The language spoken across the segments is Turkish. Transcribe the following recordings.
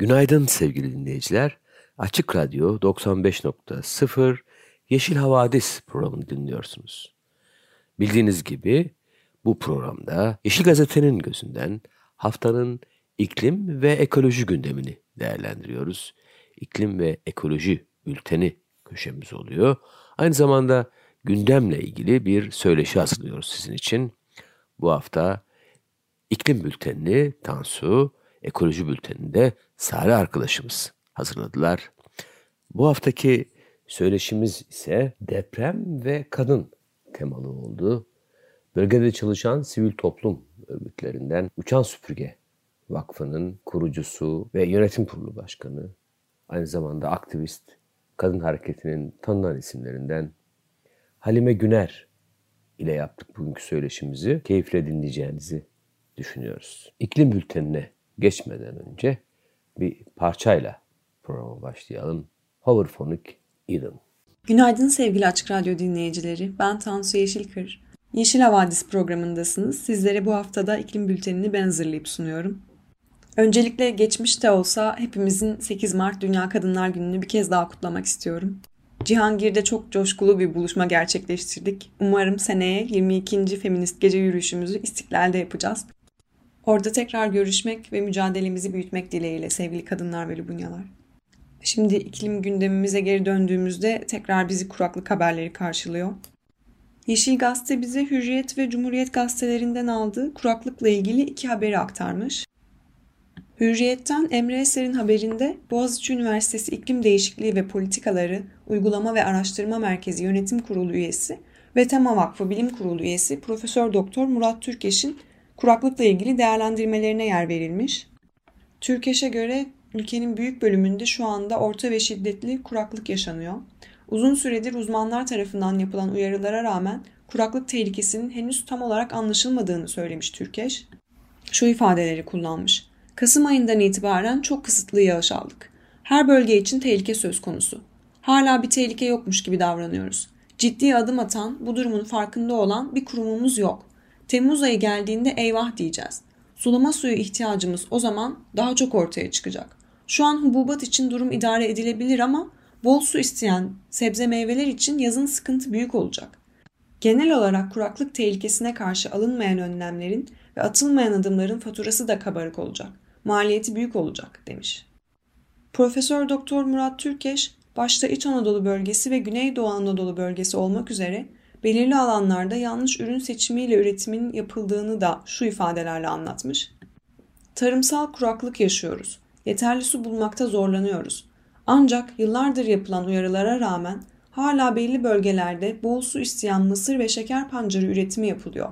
Günaydın sevgili dinleyiciler. Açık Radyo 95.0 Yeşil Havadis programını dinliyorsunuz. Bildiğiniz gibi bu programda Yeşil Gazete'nin gözünden haftanın iklim ve ekoloji gündemini değerlendiriyoruz. İklim ve ekoloji bülteni köşemiz oluyor. Aynı zamanda gündemle ilgili bir söyleşi hazırlıyoruz sizin için. Bu hafta iklim bültenini Tansu, ekoloji bültenini de Sare arkadaşımız hazırladılar. Bu haftaki söyleşimiz ise deprem ve kadın temalı oldu. Bölgede çalışan sivil toplum örgütlerinden Uçan Süpürge Vakfı'nın kurucusu ve yönetim kurulu başkanı, aynı zamanda aktivist, kadın hareketinin tanınan isimlerinden Halime Güner ile yaptık bugünkü söyleşimizi. Keyifle dinleyeceğinizi düşünüyoruz. İklim bültenine geçmeden önce bir parçayla programa başlayalım. Hoverphonic Eden. Günaydın sevgili Açık Radyo dinleyicileri. Ben Tansu Yeşilkır. Yeşil Havadis programındasınız. Sizlere bu haftada iklim bültenini ben hazırlayıp sunuyorum. Öncelikle geçmişte olsa hepimizin 8 Mart Dünya Kadınlar Günü'nü bir kez daha kutlamak istiyorum. Cihangir'de çok coşkulu bir buluşma gerçekleştirdik. Umarım seneye 22. Feminist Gece Yürüyüşümüzü İstiklal'de yapacağız. Orada tekrar görüşmek ve mücadelemizi büyütmek dileğiyle sevgili kadınlar ve lubunyalar. Şimdi iklim gündemimize geri döndüğümüzde tekrar bizi kuraklık haberleri karşılıyor. Yeşil Gazete bize Hürriyet ve Cumhuriyet gazetelerinden aldığı kuraklıkla ilgili iki haberi aktarmış. Hürriyet'ten Emre Eser'in haberinde Boğaziçi Üniversitesi İklim Değişikliği ve Politikaları Uygulama ve Araştırma Merkezi Yönetim Kurulu üyesi ve Tema Vakfı Bilim Kurulu üyesi Profesör Doktor Murat Türkeş'in kuraklıkla ilgili değerlendirmelerine yer verilmiş. Türkeş'e göre ülkenin büyük bölümünde şu anda orta ve şiddetli kuraklık yaşanıyor. Uzun süredir uzmanlar tarafından yapılan uyarılara rağmen kuraklık tehlikesinin henüz tam olarak anlaşılmadığını söylemiş Türkeş. Şu ifadeleri kullanmış. Kasım ayından itibaren çok kısıtlı yağış aldık. Her bölge için tehlike söz konusu. Hala bir tehlike yokmuş gibi davranıyoruz. Ciddi adım atan, bu durumun farkında olan bir kurumumuz yok. Temmuz ayı geldiğinde eyvah diyeceğiz. Sulama suyu ihtiyacımız o zaman daha çok ortaya çıkacak. Şu an hububat için durum idare edilebilir ama bol su isteyen sebze meyveler için yazın sıkıntı büyük olacak. Genel olarak kuraklık tehlikesine karşı alınmayan önlemlerin ve atılmayan adımların faturası da kabarık olacak. Maliyeti büyük olacak demiş. Profesör Doktor Murat Türkeş başta İç Anadolu bölgesi ve Güneydoğu Anadolu bölgesi olmak üzere belirli alanlarda yanlış ürün seçimiyle üretimin yapıldığını da şu ifadelerle anlatmış. Tarımsal kuraklık yaşıyoruz. Yeterli su bulmakta zorlanıyoruz. Ancak yıllardır yapılan uyarılara rağmen hala belli bölgelerde bol su isteyen mısır ve şeker pancarı üretimi yapılıyor.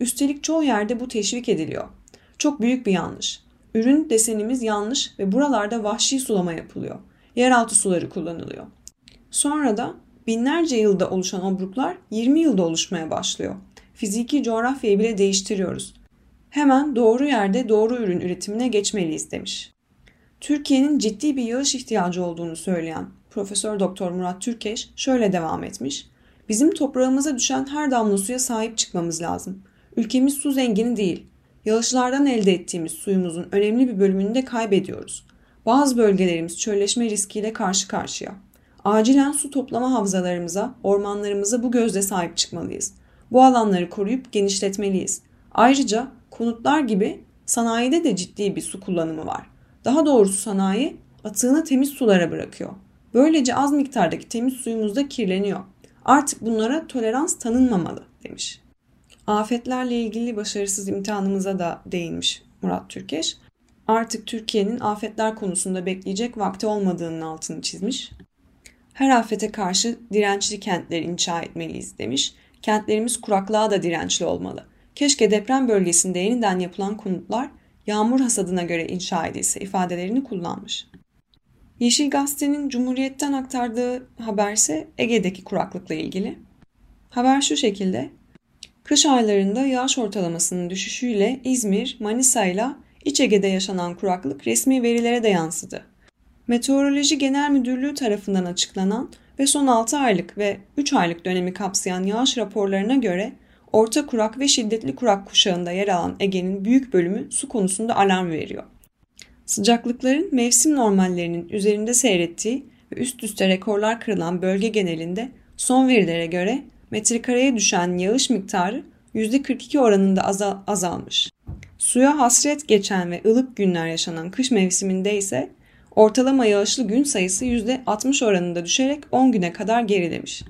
Üstelik çoğu yerde bu teşvik ediliyor. Çok büyük bir yanlış. Ürün desenimiz yanlış ve buralarda vahşi sulama yapılıyor. Yeraltı suları kullanılıyor. Sonra da binlerce yılda oluşan obruklar 20 yılda oluşmaya başlıyor. Fiziki coğrafyayı bile değiştiriyoruz. Hemen doğru yerde doğru ürün üretimine geçmeliyiz demiş. Türkiye'nin ciddi bir yağış ihtiyacı olduğunu söyleyen Profesör Doktor Murat Türkeş şöyle devam etmiş. Bizim toprağımıza düşen her damla suya sahip çıkmamız lazım. Ülkemiz su zengini değil. Yağışlardan elde ettiğimiz suyumuzun önemli bir bölümünü de kaybediyoruz. Bazı bölgelerimiz çölleşme riskiyle karşı karşıya. Acilen su toplama havzalarımıza, ormanlarımıza bu gözle sahip çıkmalıyız. Bu alanları koruyup genişletmeliyiz. Ayrıca konutlar gibi sanayide de ciddi bir su kullanımı var. Daha doğrusu sanayi atığını temiz sulara bırakıyor. Böylece az miktardaki temiz suyumuz da kirleniyor. Artık bunlara tolerans tanınmamalı demiş. Afetlerle ilgili başarısız imtihanımıza da değinmiş Murat Türkeş. Artık Türkiye'nin afetler konusunda bekleyecek vakti olmadığının altını çizmiş. Her afete karşı dirençli kentler inşa etmeliyiz demiş. Kentlerimiz kuraklığa da dirençli olmalı. keşke deprem bölgesinde yeniden yapılan konutlar yağmur hasadına göre inşa edilse ifadelerini kullanmış. Yeşil Gazete'nin Cumhuriyet'ten aktardığı haberse Ege'deki kuraklıkla ilgili. Haber şu şekilde. Kış aylarında yağış ortalamasının düşüşüyle İzmir, Manisa ile İç Ege'de yaşanan kuraklık resmi verilere de yansıdı. Meteoroloji Genel Müdürlüğü tarafından açıklanan ve son 6 aylık ve 3 aylık dönemi kapsayan yağış raporlarına göre orta kurak ve şiddetli kurak kuşağında yer alan Ege'nin büyük bölümü su konusunda alarm veriyor. Sıcaklıkların mevsim normallerinin üzerinde seyrettiği ve üst üste rekorlar kırılan bölge genelinde son verilere göre metrekareye düşen yağış miktarı %42 oranında azal azalmış. Suya hasret geçen ve ılık günler yaşanan kış mevsiminde ise ortalama yağışlı gün sayısı %60 oranında düşerek 10 güne kadar gerilemiş.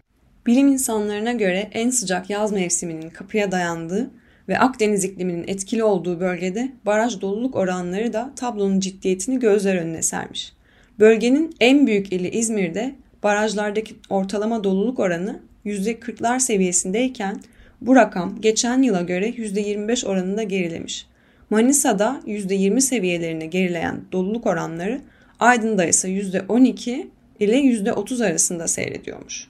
Bilim insanlarına göre en sıcak yaz mevsiminin kapıya dayandığı ve Akdeniz ikliminin etkili olduğu bölgede baraj doluluk oranları da tablonun ciddiyetini gözler önüne sermiş. Bölgenin en büyük ili İzmir'de barajlardaki ortalama doluluk oranı %40'lar seviyesindeyken bu rakam geçen yıla göre %25 oranında gerilemiş. Manisa'da %20 seviyelerine gerileyen doluluk oranları Aydın'da ise %12 ile %30 arasında seyrediyormuş.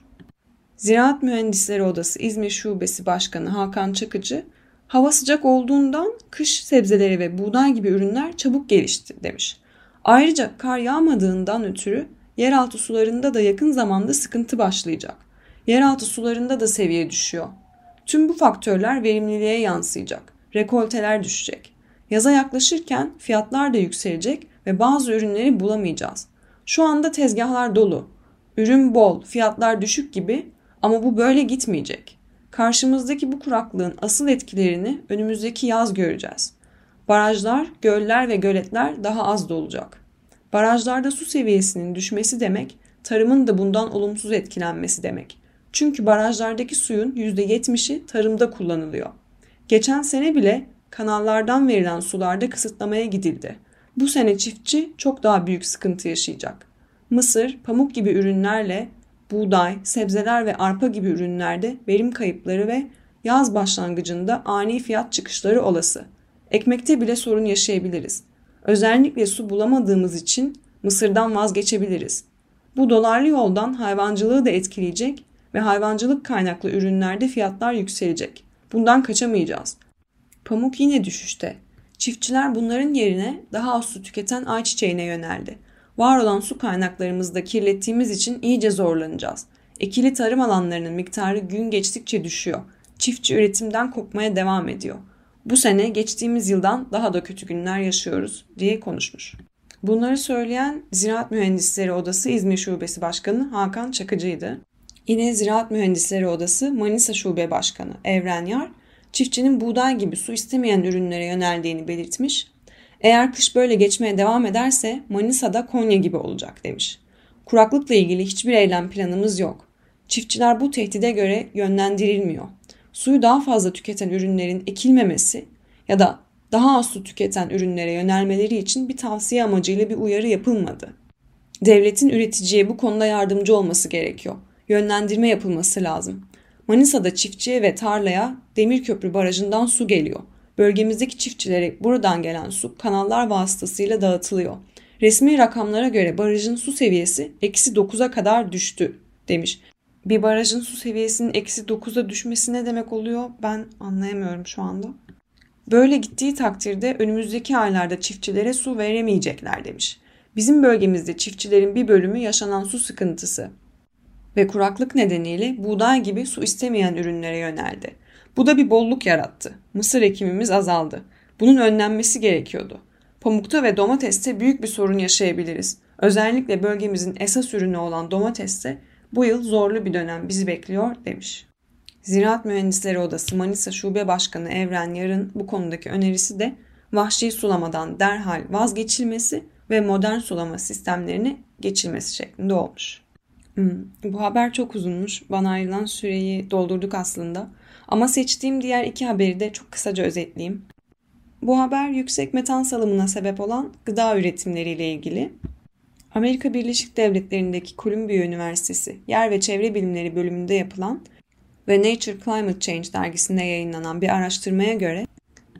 Ziraat Mühendisleri Odası İzmir Şubesi Başkanı Hakan Çakıcı, hava sıcak olduğundan kış sebzeleri ve buğday gibi ürünler çabuk gelişti demiş. Ayrıca kar yağmadığından ötürü yeraltı sularında da yakın zamanda sıkıntı başlayacak. Yeraltı sularında da seviye düşüyor. Tüm bu faktörler verimliliğe yansıyacak. Rekolteler düşecek. Yaza yaklaşırken fiyatlar da yükselecek ve bazı ürünleri bulamayacağız. Şu anda tezgahlar dolu. Ürün bol, fiyatlar düşük gibi ama bu böyle gitmeyecek. Karşımızdaki bu kuraklığın asıl etkilerini önümüzdeki yaz göreceğiz. Barajlar, göller ve göletler daha az dolacak. Barajlarda su seviyesinin düşmesi demek, tarımın da bundan olumsuz etkilenmesi demek. Çünkü barajlardaki suyun %70'i tarımda kullanılıyor. Geçen sene bile kanallardan verilen sularda kısıtlamaya gidildi. Bu sene çiftçi çok daha büyük sıkıntı yaşayacak. Mısır, pamuk gibi ürünlerle buğday, sebzeler ve arpa gibi ürünlerde verim kayıpları ve yaz başlangıcında ani fiyat çıkışları olası. Ekmekte bile sorun yaşayabiliriz. Özellikle su bulamadığımız için mısırdan vazgeçebiliriz. Bu dolarlı yoldan hayvancılığı da etkileyecek ve hayvancılık kaynaklı ürünlerde fiyatlar yükselecek. Bundan kaçamayacağız. Pamuk yine düşüşte. Çiftçiler bunların yerine daha az su tüketen ayçiçeğine yöneldi. Var olan su kaynaklarımızı da kirlettiğimiz için iyice zorlanacağız. Ekili tarım alanlarının miktarı gün geçtikçe düşüyor. Çiftçi üretimden kopmaya devam ediyor. Bu sene geçtiğimiz yıldan daha da kötü günler yaşıyoruz diye konuşmuş. Bunları söyleyen Ziraat Mühendisleri Odası İzmir Şubesi Başkanı Hakan Çakıcı'ydı. Yine Ziraat Mühendisleri Odası Manisa Şube Başkanı Evren Yar, çiftçinin buğday gibi su istemeyen ürünlere yöneldiğini belirtmiş. Eğer kış böyle geçmeye devam ederse Manisa'da Konya gibi olacak demiş. Kuraklıkla ilgili hiçbir eylem planımız yok. Çiftçiler bu tehdide göre yönlendirilmiyor. Suyu daha fazla tüketen ürünlerin ekilmemesi ya da daha az su tüketen ürünlere yönelmeleri için bir tavsiye amacıyla bir uyarı yapılmadı. Devletin üreticiye bu konuda yardımcı olması gerekiyor. Yönlendirme yapılması lazım. Manisa'da çiftçiye ve tarlaya Demirköprü Barajı'ndan su geliyor. Bölgemizdeki çiftçilere buradan gelen su kanallar vasıtasıyla dağıtılıyor. Resmi rakamlara göre barajın su seviyesi eksi 9'a kadar düştü demiş. Bir barajın su seviyesinin eksi 9'a düşmesi ne demek oluyor ben anlayamıyorum şu anda. Böyle gittiği takdirde önümüzdeki aylarda çiftçilere su veremeyecekler demiş. Bizim bölgemizde çiftçilerin bir bölümü yaşanan su sıkıntısı ve kuraklık nedeniyle buğday gibi su istemeyen ürünlere yöneldi. Bu da bir bolluk yarattı. Mısır ekimimiz azaldı. Bunun önlenmesi gerekiyordu. Pamukta ve domateste büyük bir sorun yaşayabiliriz. Özellikle bölgemizin esas ürünü olan domateste bu yıl zorlu bir dönem bizi bekliyor demiş. Ziraat Mühendisleri Odası Manisa Şube Başkanı Evren Yarın bu konudaki önerisi de vahşi sulamadan derhal vazgeçilmesi ve modern sulama sistemlerine geçilmesi şeklinde olmuş. Hmm, bu haber çok uzunmuş. Bana ayrılan süreyi doldurduk aslında. Ama seçtiğim diğer iki haberi de çok kısaca özetleyeyim. Bu haber yüksek metan salımına sebep olan gıda üretimleriyle ilgili. Amerika Birleşik Devletleri'ndeki Columbia Üniversitesi Yer ve Çevre Bilimleri bölümünde yapılan ve Nature Climate Change dergisinde yayınlanan bir araştırmaya göre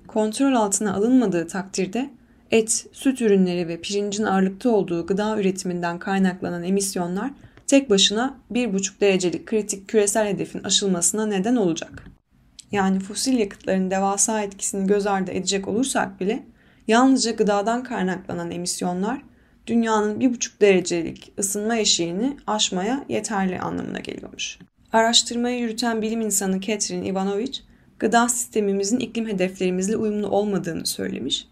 kontrol altına alınmadığı takdirde et, süt ürünleri ve pirincin ağırlıkta olduğu gıda üretiminden kaynaklanan emisyonlar tek başına 1,5 derecelik kritik küresel hedefin aşılmasına neden olacak. Yani fosil yakıtların devasa etkisini göz ardı edecek olursak bile yalnızca gıdadan kaynaklanan emisyonlar dünyanın 1,5 derecelik ısınma eşiğini aşmaya yeterli anlamına geliyormuş. Araştırmayı yürüten bilim insanı Catherine Ivanovic, gıda sistemimizin iklim hedeflerimizle uyumlu olmadığını söylemiş.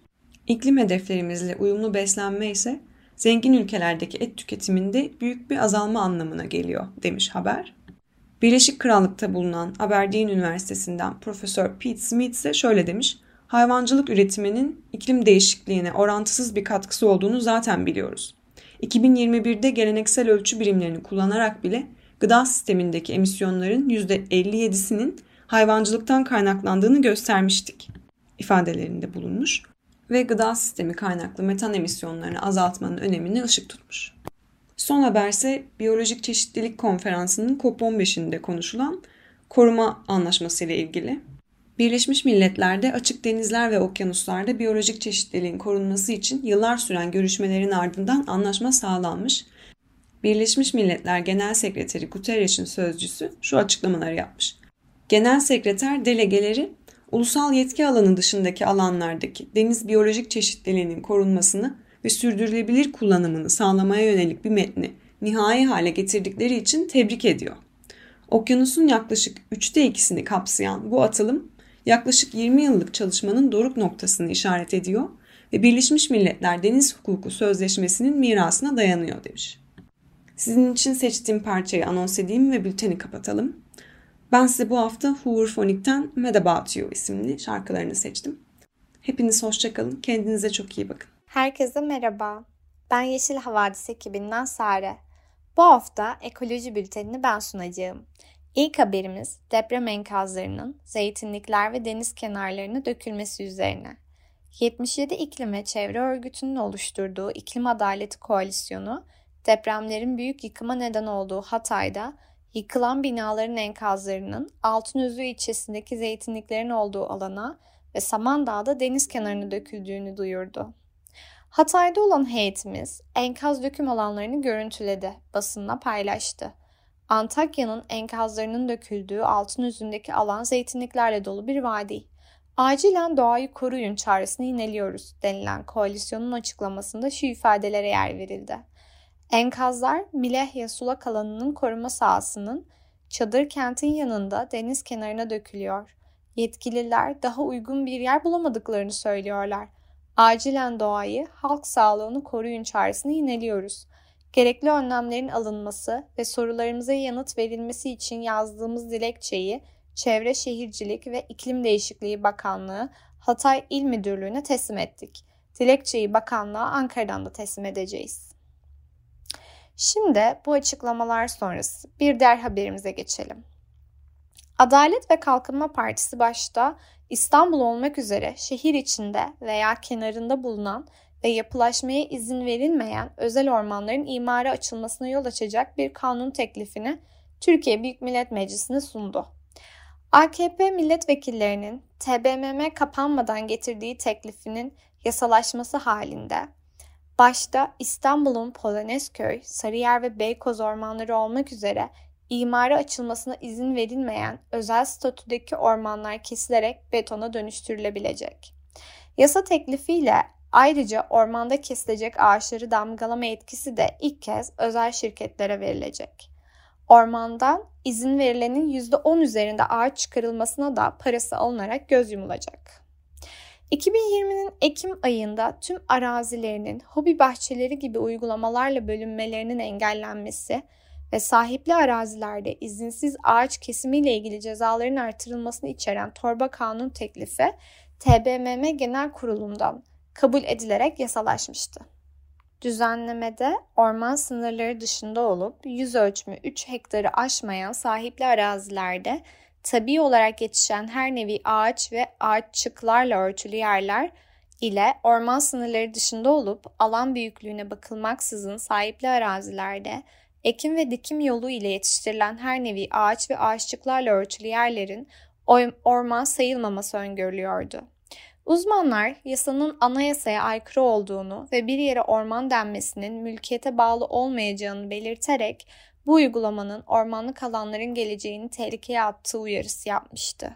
İklim hedeflerimizle uyumlu beslenme ise zengin ülkelerdeki et tüketiminde büyük bir azalma anlamına geliyor demiş haber. Birleşik Krallık'ta bulunan Aberdeen Üniversitesi'nden Profesör Pete Smith ise şöyle demiş. Hayvancılık üretiminin iklim değişikliğine orantısız bir katkısı olduğunu zaten biliyoruz. 2021'de geleneksel ölçü birimlerini kullanarak bile gıda sistemindeki emisyonların %57'sinin hayvancılıktan kaynaklandığını göstermiştik ifadelerinde bulunmuş ve gıda sistemi kaynaklı metan emisyonlarını azaltmanın önemini ışık tutmuş. Son haberse Biyolojik Çeşitlilik Konferansı'nın COP15'inde konuşulan koruma anlaşması ile ilgili. Birleşmiş Milletler'de açık denizler ve okyanuslarda biyolojik çeşitliliğin korunması için yıllar süren görüşmelerin ardından anlaşma sağlanmış. Birleşmiş Milletler Genel Sekreteri Guterres'in sözcüsü şu açıklamaları yapmış. Genel Sekreter delegeleri ulusal yetki alanı dışındaki alanlardaki deniz biyolojik çeşitliliğinin korunmasını ve sürdürülebilir kullanımını sağlamaya yönelik bir metni nihai hale getirdikleri için tebrik ediyor. Okyanusun yaklaşık üçte ikisini kapsayan bu atılım yaklaşık 20 yıllık çalışmanın doruk noktasını işaret ediyor ve Birleşmiş Milletler Deniz Hukuku Sözleşmesi'nin mirasına dayanıyor demiş. Sizin için seçtiğim parçayı anons edeyim ve bülteni kapatalım. Ben size bu hafta Hooverphonic'ten Mad About You isimli şarkılarını seçtim. Hepiniz hoşçakalın. Kendinize çok iyi bakın. Herkese merhaba. Ben Yeşil Havadis ekibinden Sare. Bu hafta ekoloji bültenini ben sunacağım. İlk haberimiz deprem enkazlarının zeytinlikler ve deniz kenarlarına dökülmesi üzerine. 77 İklim ve Çevre Örgütü'nün oluşturduğu İklim Adaleti Koalisyonu, depremlerin büyük yıkıma neden olduğu Hatay'da yıkılan binaların enkazlarının Altınözü ilçesindeki zeytinliklerin olduğu alana ve Samandağ'da deniz kenarına döküldüğünü duyurdu. Hatay'da olan heyetimiz enkaz döküm alanlarını görüntüledi, basınla paylaştı. Antakya'nın enkazlarının döküldüğü altın üzündeki alan zeytinliklerle dolu bir vadi. Acilen doğayı koruyun çağrısını ineliyoruz denilen koalisyonun açıklamasında şu ifadelere yer verildi. Enkazlar Milehya sulak alanının koruma sahasının çadır kentin yanında deniz kenarına dökülüyor. Yetkililer daha uygun bir yer bulamadıklarını söylüyorlar. Acilen doğayı, halk sağlığını koruyun çağrısını yineliyoruz. Gerekli önlemlerin alınması ve sorularımıza yanıt verilmesi için yazdığımız dilekçeyi Çevre Şehircilik ve İklim Değişikliği Bakanlığı Hatay İl Müdürlüğü'ne teslim ettik. Dilekçeyi bakanlığa Ankara'dan da teslim edeceğiz. Şimdi bu açıklamalar sonrası bir diğer haberimize geçelim. Adalet ve Kalkınma Partisi başta İstanbul olmak üzere şehir içinde veya kenarında bulunan ve yapılaşmaya izin verilmeyen özel ormanların imara açılmasına yol açacak bir kanun teklifini Türkiye Büyük Millet Meclisi'ne sundu. AKP milletvekillerinin TBMM kapanmadan getirdiği teklifinin yasalaşması halinde başta İstanbul'un Polonezköy, Sarıyer ve Beykoz ormanları olmak üzere imara açılmasına izin verilmeyen özel statüdeki ormanlar kesilerek betona dönüştürülebilecek. Yasa teklifiyle ayrıca ormanda kesilecek ağaçları damgalama etkisi de ilk kez özel şirketlere verilecek. Ormandan izin verilenin %10 üzerinde ağaç çıkarılmasına da parası alınarak göz yumulacak. 2020'nin Ekim ayında tüm arazilerinin hobi bahçeleri gibi uygulamalarla bölünmelerinin engellenmesi ve sahipli arazilerde izinsiz ağaç kesimiyle ilgili cezaların artırılmasını içeren torba kanun teklifi TBMM Genel Kurulu'ndan kabul edilerek yasalaşmıştı. Düzenlemede orman sınırları dışında olup yüz ölçümü 3 hektarı aşmayan sahipli arazilerde tabi olarak yetişen her nevi ağaç ve ağaççıklarla örtülü yerler ile orman sınırları dışında olup alan büyüklüğüne bakılmaksızın sahipli arazilerde ekim ve dikim yolu ile yetiştirilen her nevi ağaç ve ağaççıklarla örtülü yerlerin orman sayılmaması öngörülüyordu. Uzmanlar yasanın anayasaya aykırı olduğunu ve bir yere orman denmesinin mülkiyete bağlı olmayacağını belirterek bu uygulamanın ormanlık alanların geleceğini tehlikeye attığı uyarısı yapmıştı.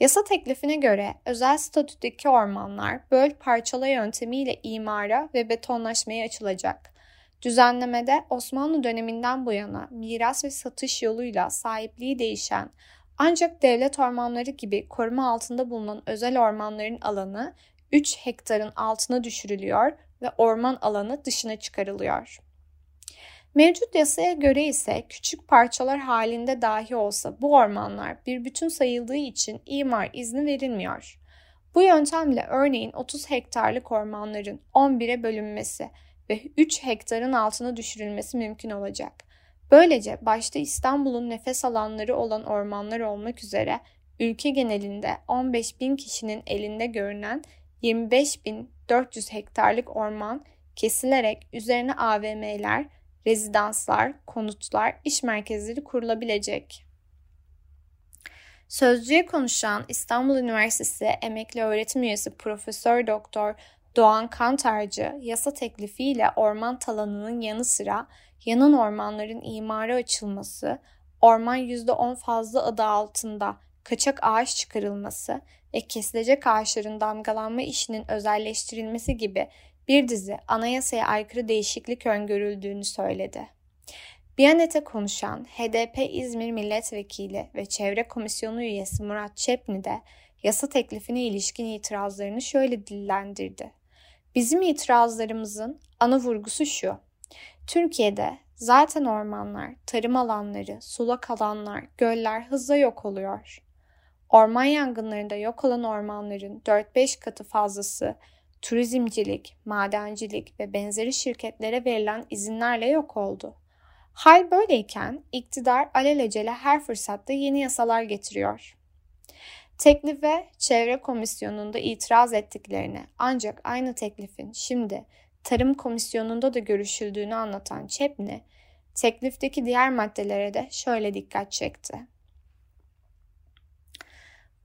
Yasa teklifine göre özel statüdeki ormanlar böl parçala yöntemiyle imara ve betonlaşmaya açılacak. Düzenlemede Osmanlı döneminden bu yana miras ve satış yoluyla sahipliği değişen ancak devlet ormanları gibi koruma altında bulunan özel ormanların alanı 3 hektarın altına düşürülüyor ve orman alanı dışına çıkarılıyor. Mevcut yasaya göre ise küçük parçalar halinde dahi olsa bu ormanlar bir bütün sayıldığı için imar izni verilmiyor. Bu yöntemle örneğin 30 hektarlık ormanların 11'e bölünmesi ve 3 hektarın altına düşürülmesi mümkün olacak. Böylece başta İstanbul'un nefes alanları olan ormanlar olmak üzere ülke genelinde 15 bin kişinin elinde görünen 25.400 hektarlık orman kesilerek üzerine AVM'ler, rezidanslar, konutlar, iş merkezleri kurulabilecek. Sözcüye konuşan İstanbul Üniversitesi emekli öğretim üyesi Profesör Doktor Doğan Kantarcı yasa teklifiyle orman talanının yanı sıra yanan ormanların imara açılması, orman %10 fazla adı altında kaçak ağaç çıkarılması ve kesilecek ağaçların damgalanma işinin özelleştirilmesi gibi bir dizi anayasaya aykırı değişiklik öngörüldüğünü söyledi. Biyanet'e konuşan HDP İzmir Milletvekili ve Çevre Komisyonu üyesi Murat Çepni de yasa teklifine ilişkin itirazlarını şöyle dillendirdi. Bizim itirazlarımızın ana vurgusu şu. Türkiye'de zaten ormanlar, tarım alanları, sulak alanlar, göller hızla yok oluyor. Orman yangınlarında yok olan ormanların 4-5 katı fazlası turizmcilik, madencilik ve benzeri şirketlere verilen izinlerle yok oldu. Hal böyleyken iktidar alelacele her fırsatta yeni yasalar getiriyor. Teklife Çevre Komisyonu'nda itiraz ettiklerini ancak aynı teklifin şimdi Tarım Komisyonu'nda da görüşüldüğünü anlatan Çepni, teklifteki diğer maddelere de şöyle dikkat çekti.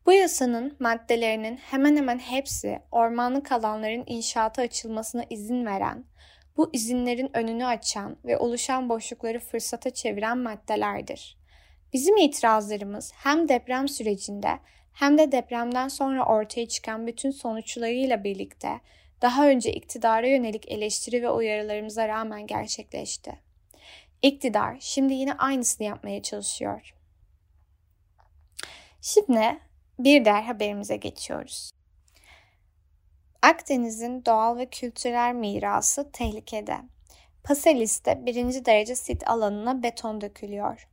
Bu yasanın maddelerinin hemen hemen hepsi ormanlık alanların inşaata açılmasına izin veren, bu izinlerin önünü açan ve oluşan boşlukları fırsata çeviren maddelerdir. Bizim itirazlarımız hem deprem sürecinde hem de depremden sonra ortaya çıkan bütün sonuçlarıyla birlikte daha önce iktidara yönelik eleştiri ve uyarılarımıza rağmen gerçekleşti. İktidar şimdi yine aynısını yapmaya çalışıyor. Şimdi bir diğer haberimize geçiyoruz. Akdeniz'in doğal ve kültürel mirası tehlikede. Paselis'te birinci derece sit alanına beton dökülüyor.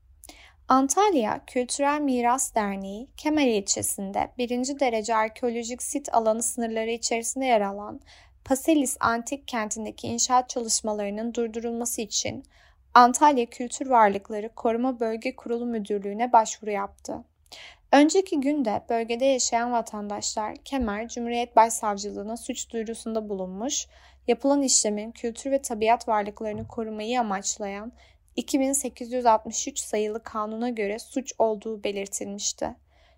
Antalya Kültürel Miras Derneği, Kemer ilçesinde birinci derece arkeolojik sit alanı sınırları içerisinde yer alan Paselis Antik Kenti'ndeki inşaat çalışmalarının durdurulması için Antalya Kültür Varlıkları Koruma Bölge Kurulu Müdürlüğü'ne başvuru yaptı. Önceki günde bölgede yaşayan vatandaşlar Kemer Cumhuriyet Başsavcılığına suç duyurusunda bulunmuş, yapılan işlemin kültür ve tabiat varlıklarını korumayı amaçlayan 2863 sayılı kanuna göre suç olduğu belirtilmişti.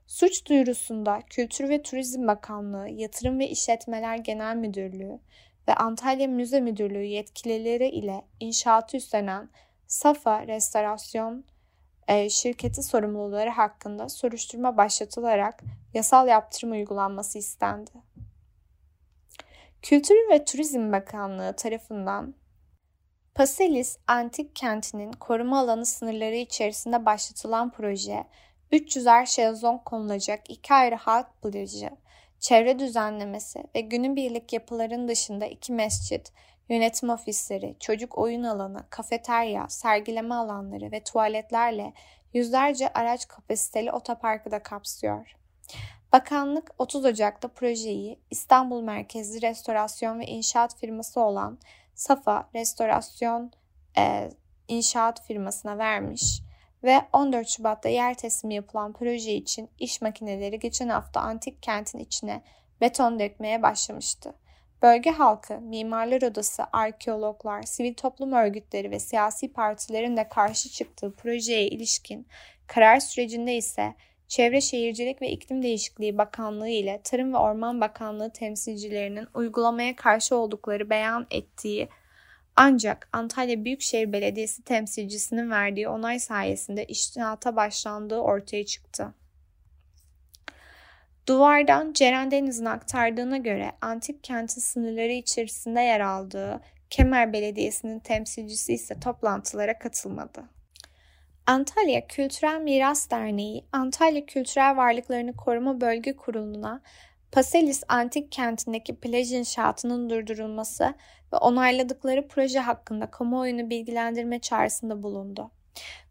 Suç duyurusunda Kültür ve Turizm Bakanlığı, Yatırım ve İşletmeler Genel Müdürlüğü ve Antalya Müze Müdürlüğü yetkilileri ile inşaatı üstlenen Safa Restorasyon şirketi sorumluları hakkında soruşturma başlatılarak yasal yaptırım uygulanması istendi. Kültür ve Turizm Bakanlığı tarafından Paselis Antik Kenti'nin koruma alanı sınırları içerisinde başlatılan proje, 300'er şezlong konulacak iki ayrı halk plajı, çevre düzenlemesi ve günübirlik yapıların dışında iki mescit, yönetim ofisleri, çocuk oyun alanı, kafeterya, sergileme alanları ve tuvaletlerle yüzlerce araç kapasiteli otoparkı da kapsıyor. Bakanlık 30 Ocak'ta projeyi İstanbul merkezli restorasyon ve inşaat firması olan Safa Restorasyon e, İnşaat firmasına vermiş ve 14 Şubat'ta yer teslimi yapılan proje için iş makineleri geçen hafta antik kentin içine beton dökmeye başlamıştı. Bölge halkı, mimarlar odası, arkeologlar, sivil toplum örgütleri ve siyasi partilerin de karşı çıktığı projeye ilişkin karar sürecinde ise Çevre Şehircilik ve İklim Değişikliği Bakanlığı ile Tarım ve Orman Bakanlığı temsilcilerinin uygulamaya karşı oldukları beyan ettiği ancak Antalya Büyükşehir Belediyesi temsilcisinin verdiği onay sayesinde iştinata başlandığı ortaya çıktı. Duvardan Ceren Deniz'in aktardığına göre antik kentin sınırları içerisinde yer aldığı Kemer Belediyesi'nin temsilcisi ise toplantılara katılmadı. Antalya Kültürel Miras Derneği, Antalya Kültürel Varlıklarını Koruma Bölge Kurulu'na Paselis Antik Kenti'ndeki plaj inşaatının durdurulması ve onayladıkları proje hakkında kamuoyunu bilgilendirme çağrısında bulundu.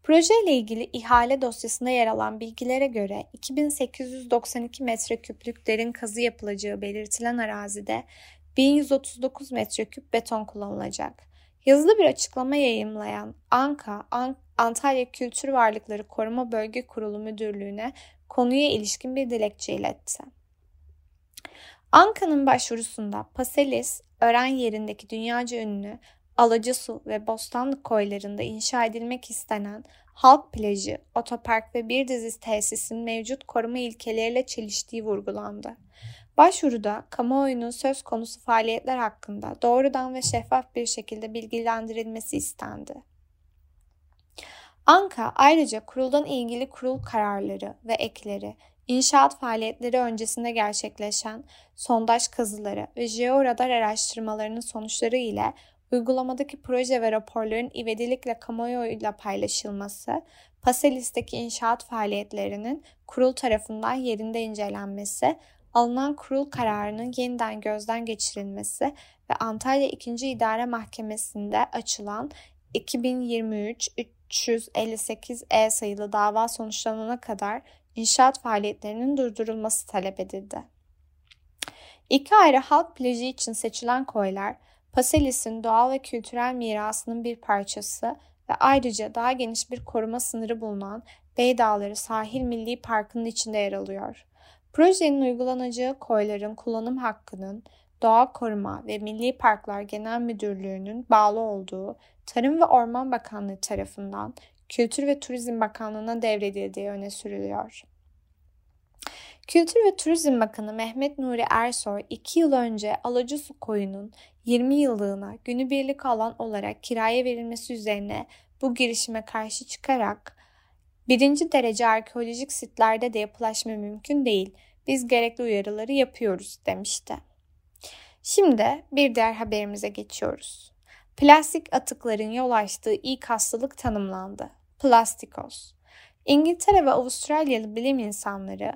Proje ile ilgili ihale dosyasında yer alan bilgilere göre 2892 metreküplük derin kazı yapılacağı belirtilen arazide 1139 metreküp beton kullanılacak. Yazılı bir açıklama yayımlayan ANKA, Antalya Kültür Varlıkları Koruma Bölge Kurulu Müdürlüğü'ne konuya ilişkin bir dilekçe iletti. Anka'nın başvurusunda Paselis, öğren yerindeki dünyaca ünlü Alacasu ve Bostanlı koylarında inşa edilmek istenen halk plajı, otopark ve bir dizi tesisin mevcut koruma ilkeleriyle çeliştiği vurgulandı. Başvuruda kamuoyunun söz konusu faaliyetler hakkında doğrudan ve şeffaf bir şekilde bilgilendirilmesi istendi. Anka ayrıca kuruldan ilgili kurul kararları ve ekleri, inşaat faaliyetleri öncesinde gerçekleşen sondaj kazıları ve jeoradar araştırmalarının sonuçları ile uygulamadaki proje ve raporların ivedilikle kamuoyuyla paylaşılması, Paselis'teki inşaat faaliyetlerinin kurul tarafından yerinde incelenmesi, alınan kurul kararının yeniden gözden geçirilmesi ve Antalya 2. İdare Mahkemesi'nde açılan 2023 358 E sayılı dava sonuçlanana kadar inşaat faaliyetlerinin durdurulması talep edildi. İki ayrı halk plajı için seçilen koylar, Paselis'in doğal ve kültürel mirasının bir parçası ve ayrıca daha geniş bir koruma sınırı bulunan Beydağları Sahil Milli Parkı'nın içinde yer alıyor. Projenin uygulanacağı koyların kullanım hakkının Doğa Koruma ve Milli Parklar Genel Müdürlüğü'nün bağlı olduğu Tarım ve Orman Bakanlığı tarafından Kültür ve Turizm Bakanlığı'na devredildiği öne sürülüyor. Kültür ve Turizm Bakanı Mehmet Nuri Ersoy 2 yıl önce Alacasu Koyu'nun 20 yıllığına günübirlik alan olarak kiraya verilmesi üzerine bu girişime karşı çıkarak birinci derece arkeolojik sitlerde de yapılaşma mümkün değil. Biz gerekli uyarıları yapıyoruz demişti. Şimdi bir diğer haberimize geçiyoruz. Plastik atıkların yol açtığı ilk hastalık tanımlandı. Plastikos. İngiltere ve Avustralyalı bilim insanları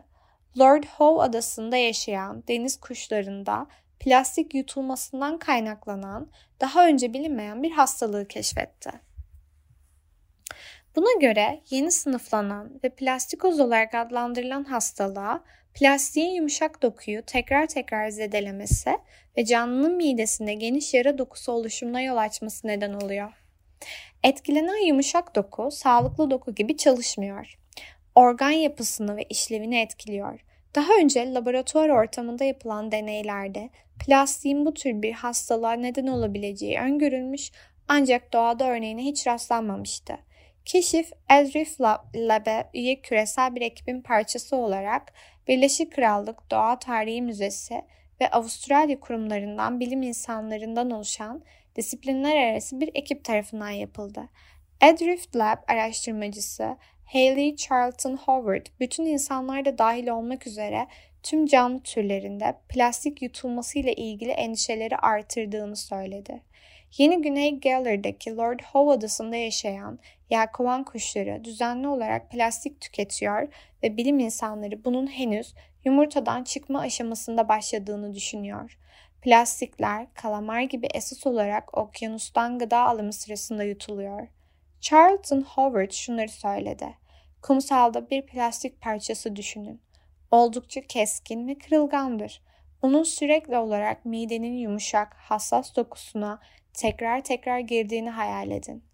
Lord Howe adasında yaşayan deniz kuşlarında plastik yutulmasından kaynaklanan daha önce bilinmeyen bir hastalığı keşfetti. Buna göre yeni sınıflanan ve plastikoz olarak adlandırılan hastalığa plastiğin yumuşak dokuyu tekrar tekrar zedelemesi ve canlının midesinde geniş yara dokusu oluşumuna yol açması neden oluyor. Etkilenen yumuşak doku sağlıklı doku gibi çalışmıyor. Organ yapısını ve işlevini etkiliyor. Daha önce laboratuvar ortamında yapılan deneylerde plastiğin bu tür bir hastalığa neden olabileceği öngörülmüş ancak doğada örneğine hiç rastlanmamıştı. Keşif Elrif Lab'e üye küresel bir ekibin parçası olarak Birleşik Krallık Doğa Tarihi Müzesi ve Avustralya kurumlarından bilim insanlarından oluşan disiplinler arası bir ekip tarafından yapıldı. Edrift Lab araştırmacısı Haley Charlton Howard bütün insanlar da dahil olmak üzere tüm canlı türlerinde plastik yutulması ile ilgili endişeleri artırdığını söyledi. Yeni Güney Galler'daki Lord Howe adasında yaşayan yelkovan kuşları düzenli olarak plastik tüketiyor ve bilim insanları bunun henüz yumurtadan çıkma aşamasında başladığını düşünüyor. Plastikler kalamar gibi esas olarak okyanustan gıda alımı sırasında yutuluyor. Charlton Howard şunları söyledi. Kumsalda bir plastik parçası düşünün. Oldukça keskin ve kırılgandır. Onun sürekli olarak midenin yumuşak, hassas dokusuna tekrar tekrar girdiğini hayal edin.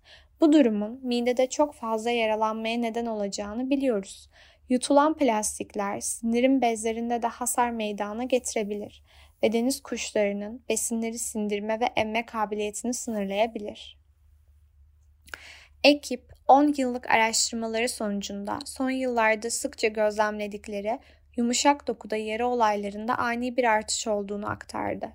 Bu durumun midede çok fazla yaralanmaya neden olacağını biliyoruz. Yutulan plastikler sinirin bezlerinde de hasar meydana getirebilir ve deniz kuşlarının besinleri sindirme ve emme kabiliyetini sınırlayabilir. Ekip 10 yıllık araştırmaları sonucunda son yıllarda sıkça gözlemledikleri yumuşak dokuda yara olaylarında ani bir artış olduğunu aktardı.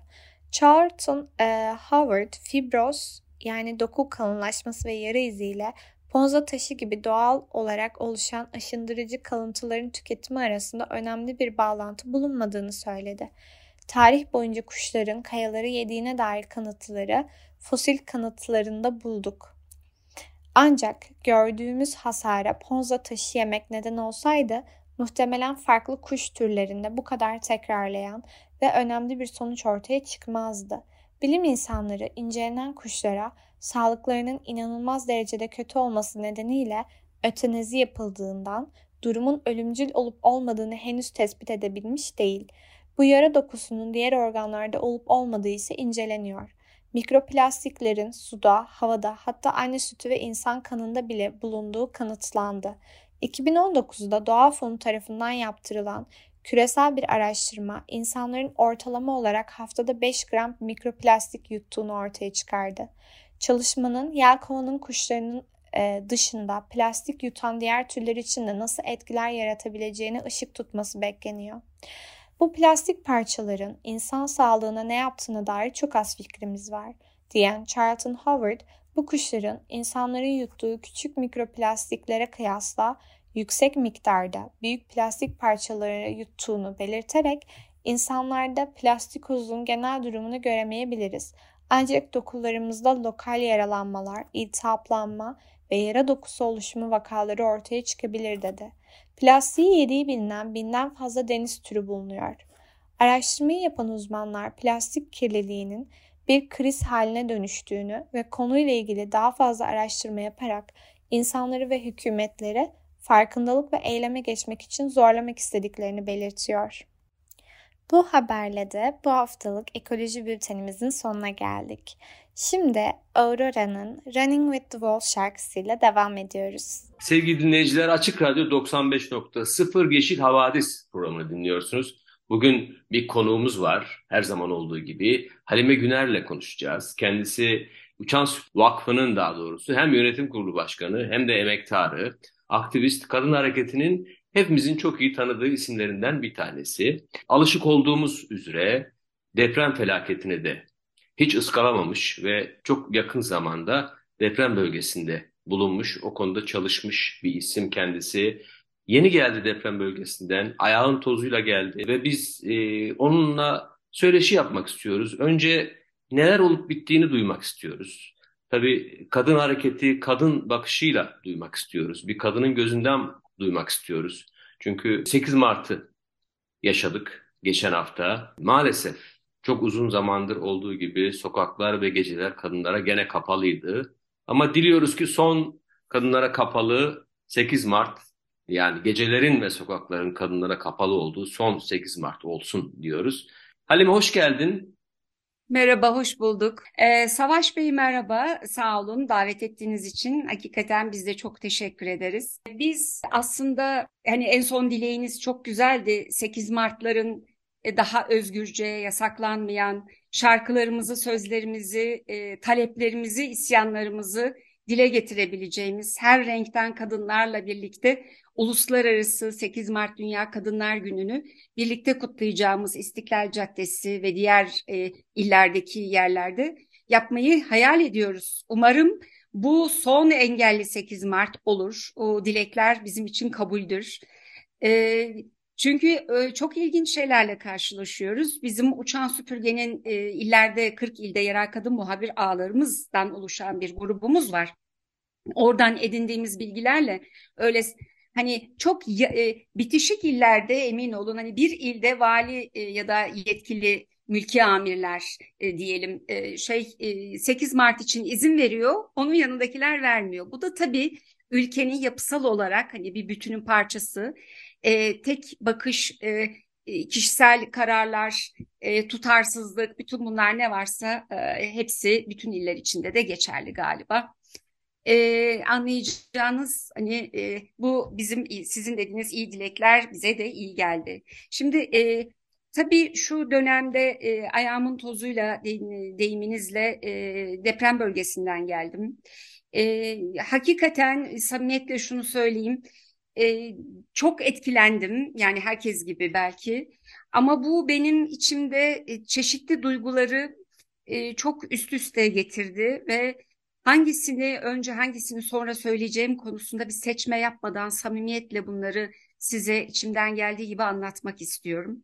Charlton e, Howard fibroz yani doku kalınlaşması ve yara iziyle ponza taşı gibi doğal olarak oluşan aşındırıcı kalıntıların tüketimi arasında önemli bir bağlantı bulunmadığını söyledi. Tarih boyunca kuşların kayaları yediğine dair kanıtları fosil kanıtlarında bulduk. Ancak gördüğümüz hasara ponza taşı yemek neden olsaydı muhtemelen farklı kuş türlerinde bu kadar tekrarlayan ve önemli bir sonuç ortaya çıkmazdı. Bilim insanları incelenen kuşlara sağlıklarının inanılmaz derecede kötü olması nedeniyle ötenezi yapıldığından durumun ölümcül olup olmadığını henüz tespit edebilmiş değil. Bu yara dokusunun diğer organlarda olup olmadığı ise inceleniyor. Mikroplastiklerin suda, havada hatta anne sütü ve insan kanında bile bulunduğu kanıtlandı. 2019'da Doğa Fonu tarafından yaptırılan küresel bir araştırma insanların ortalama olarak haftada 5 gram mikroplastik yuttuğunu ortaya çıkardı. Çalışmanın yelkovanın kuşlarının e, dışında plastik yutan diğer türler için de nasıl etkiler yaratabileceğine ışık tutması bekleniyor. Bu plastik parçaların insan sağlığına ne yaptığına dair çok az fikrimiz var, diyen Charlton Howard, bu kuşların insanların yuttuğu küçük mikroplastiklere kıyasla yüksek miktarda büyük plastik parçaları yuttuğunu belirterek insanlarda plastikozun genel durumunu göremeyebiliriz. Ancak dokularımızda lokal yaralanmalar, iltihaplanma ve yara dokusu oluşumu vakaları ortaya çıkabilir dedi. Plastiği yediği bilinen binden fazla deniz türü bulunuyor. Araştırmayı yapan uzmanlar plastik kirliliğinin bir kriz haline dönüştüğünü ve konuyla ilgili daha fazla araştırma yaparak insanları ve hükümetleri farkındalık ve eyleme geçmek için zorlamak istediklerini belirtiyor. Bu haberle de bu haftalık ekoloji bültenimizin sonuna geldik. Şimdi Aurora'nın Running with the Wolf şarkısıyla devam ediyoruz. Sevgili dinleyiciler Açık Radyo 95.0 Yeşil Havadis programını dinliyorsunuz. Bugün bir konuğumuz var. Her zaman olduğu gibi Halime Güner'le konuşacağız. Kendisi Uçan Vakfı'nın daha doğrusu hem yönetim kurulu başkanı hem de emektarı, aktivist, kadın hareketinin hepimizin çok iyi tanıdığı isimlerinden bir tanesi. Alışık olduğumuz üzere deprem felaketini de hiç ıskalamamış ve çok yakın zamanda deprem bölgesinde bulunmuş, o konuda çalışmış bir isim kendisi. Yeni geldi deprem bölgesinden, ayağın tozuyla geldi ve biz e, onunla söyleşi yapmak istiyoruz. Önce neler olup bittiğini duymak istiyoruz. Tabii kadın hareketi, kadın bakışıyla duymak istiyoruz. Bir kadının gözünden duymak istiyoruz. Çünkü 8 Mart'ı yaşadık geçen hafta. Maalesef çok uzun zamandır olduğu gibi sokaklar ve geceler kadınlara gene kapalıydı. Ama diliyoruz ki son kadınlara kapalı 8 Mart yani gecelerin ve sokakların kadınlara kapalı olduğu son 8 Mart olsun diyoruz. Halime hoş geldin. Merhaba, hoş bulduk. Ee, Savaş Bey merhaba, sağ olun davet ettiğiniz için. Hakikaten biz de çok teşekkür ederiz. Biz aslında hani en son dileğiniz çok güzeldi. 8 Mart'ların daha özgürce yasaklanmayan şarkılarımızı, sözlerimizi, e, taleplerimizi, isyanlarımızı dile getirebileceğimiz her renkten kadınlarla birlikte uluslararası 8 Mart Dünya Kadınlar Günü'nü birlikte kutlayacağımız İstiklal Caddesi ve diğer e, illerdeki yerlerde yapmayı hayal ediyoruz. Umarım bu son engelli 8 Mart olur. O dilekler bizim için kabuldür. E, çünkü çok ilginç şeylerle karşılaşıyoruz. Bizim uçan süpürgenin illerde 40 ilde yerel kadın muhabir ağlarımızdan oluşan bir grubumuz var. Oradan edindiğimiz bilgilerle öyle hani çok bitişik illerde emin olun hani bir ilde vali ya da yetkili mülki amirler diyelim şey 8 Mart için izin veriyor. Onun yanındakiler vermiyor. Bu da tabii ülkenin yapısal olarak hani bir bütünün parçası e, tek bakış, e, kişisel kararlar, e, tutarsızlık, bütün bunlar ne varsa e, hepsi bütün iller içinde de geçerli galiba. E, anlayacağınız hani e, bu bizim sizin dediğiniz iyi dilekler bize de iyi geldi. Şimdi e, Tabii şu dönemde e, ayağımın tozuyla deyiminizle e, deprem bölgesinden geldim. E, hakikaten samimiyetle şunu söyleyeyim. Çok etkilendim yani herkes gibi belki. Ama bu benim içimde e, çeşitli duyguları e, çok üst üste getirdi ve hangisini önce hangisini sonra söyleyeceğim konusunda bir seçme yapmadan samimiyetle bunları size içimden geldiği gibi anlatmak istiyorum.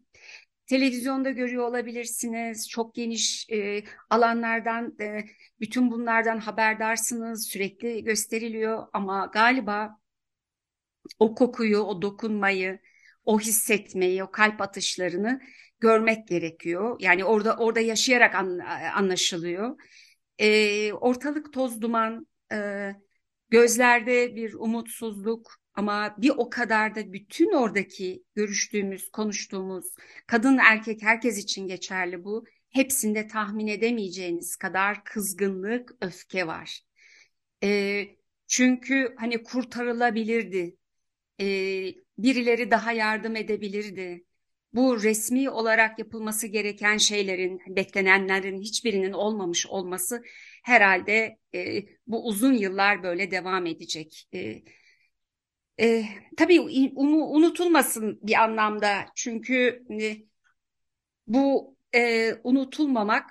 Televizyonda görüyor olabilirsiniz, çok geniş e, alanlardan, e, bütün bunlardan haberdarsınız, sürekli gösteriliyor ama galiba o kokuyu, o dokunmayı, o hissetmeyi, o kalp atışlarını görmek gerekiyor. Yani orada orada yaşayarak an, anlaşılıyor. E, ortalık toz duman, e, gözlerde bir umutsuzluk, ama bir o kadar da bütün oradaki görüştüğümüz, konuştuğumuz kadın erkek herkes için geçerli bu. Hepsinde tahmin edemeyeceğiniz kadar kızgınlık, öfke var. E, çünkü hani kurtarılabilirdi. E, birileri daha yardım edebilirdi. Bu resmi olarak yapılması gereken şeylerin, beklenenlerin hiçbirinin olmamış olması herhalde e, bu uzun yıllar böyle devam edecek. E, e, tabii umu, unutulmasın bir anlamda çünkü e, bu e, unutulmamak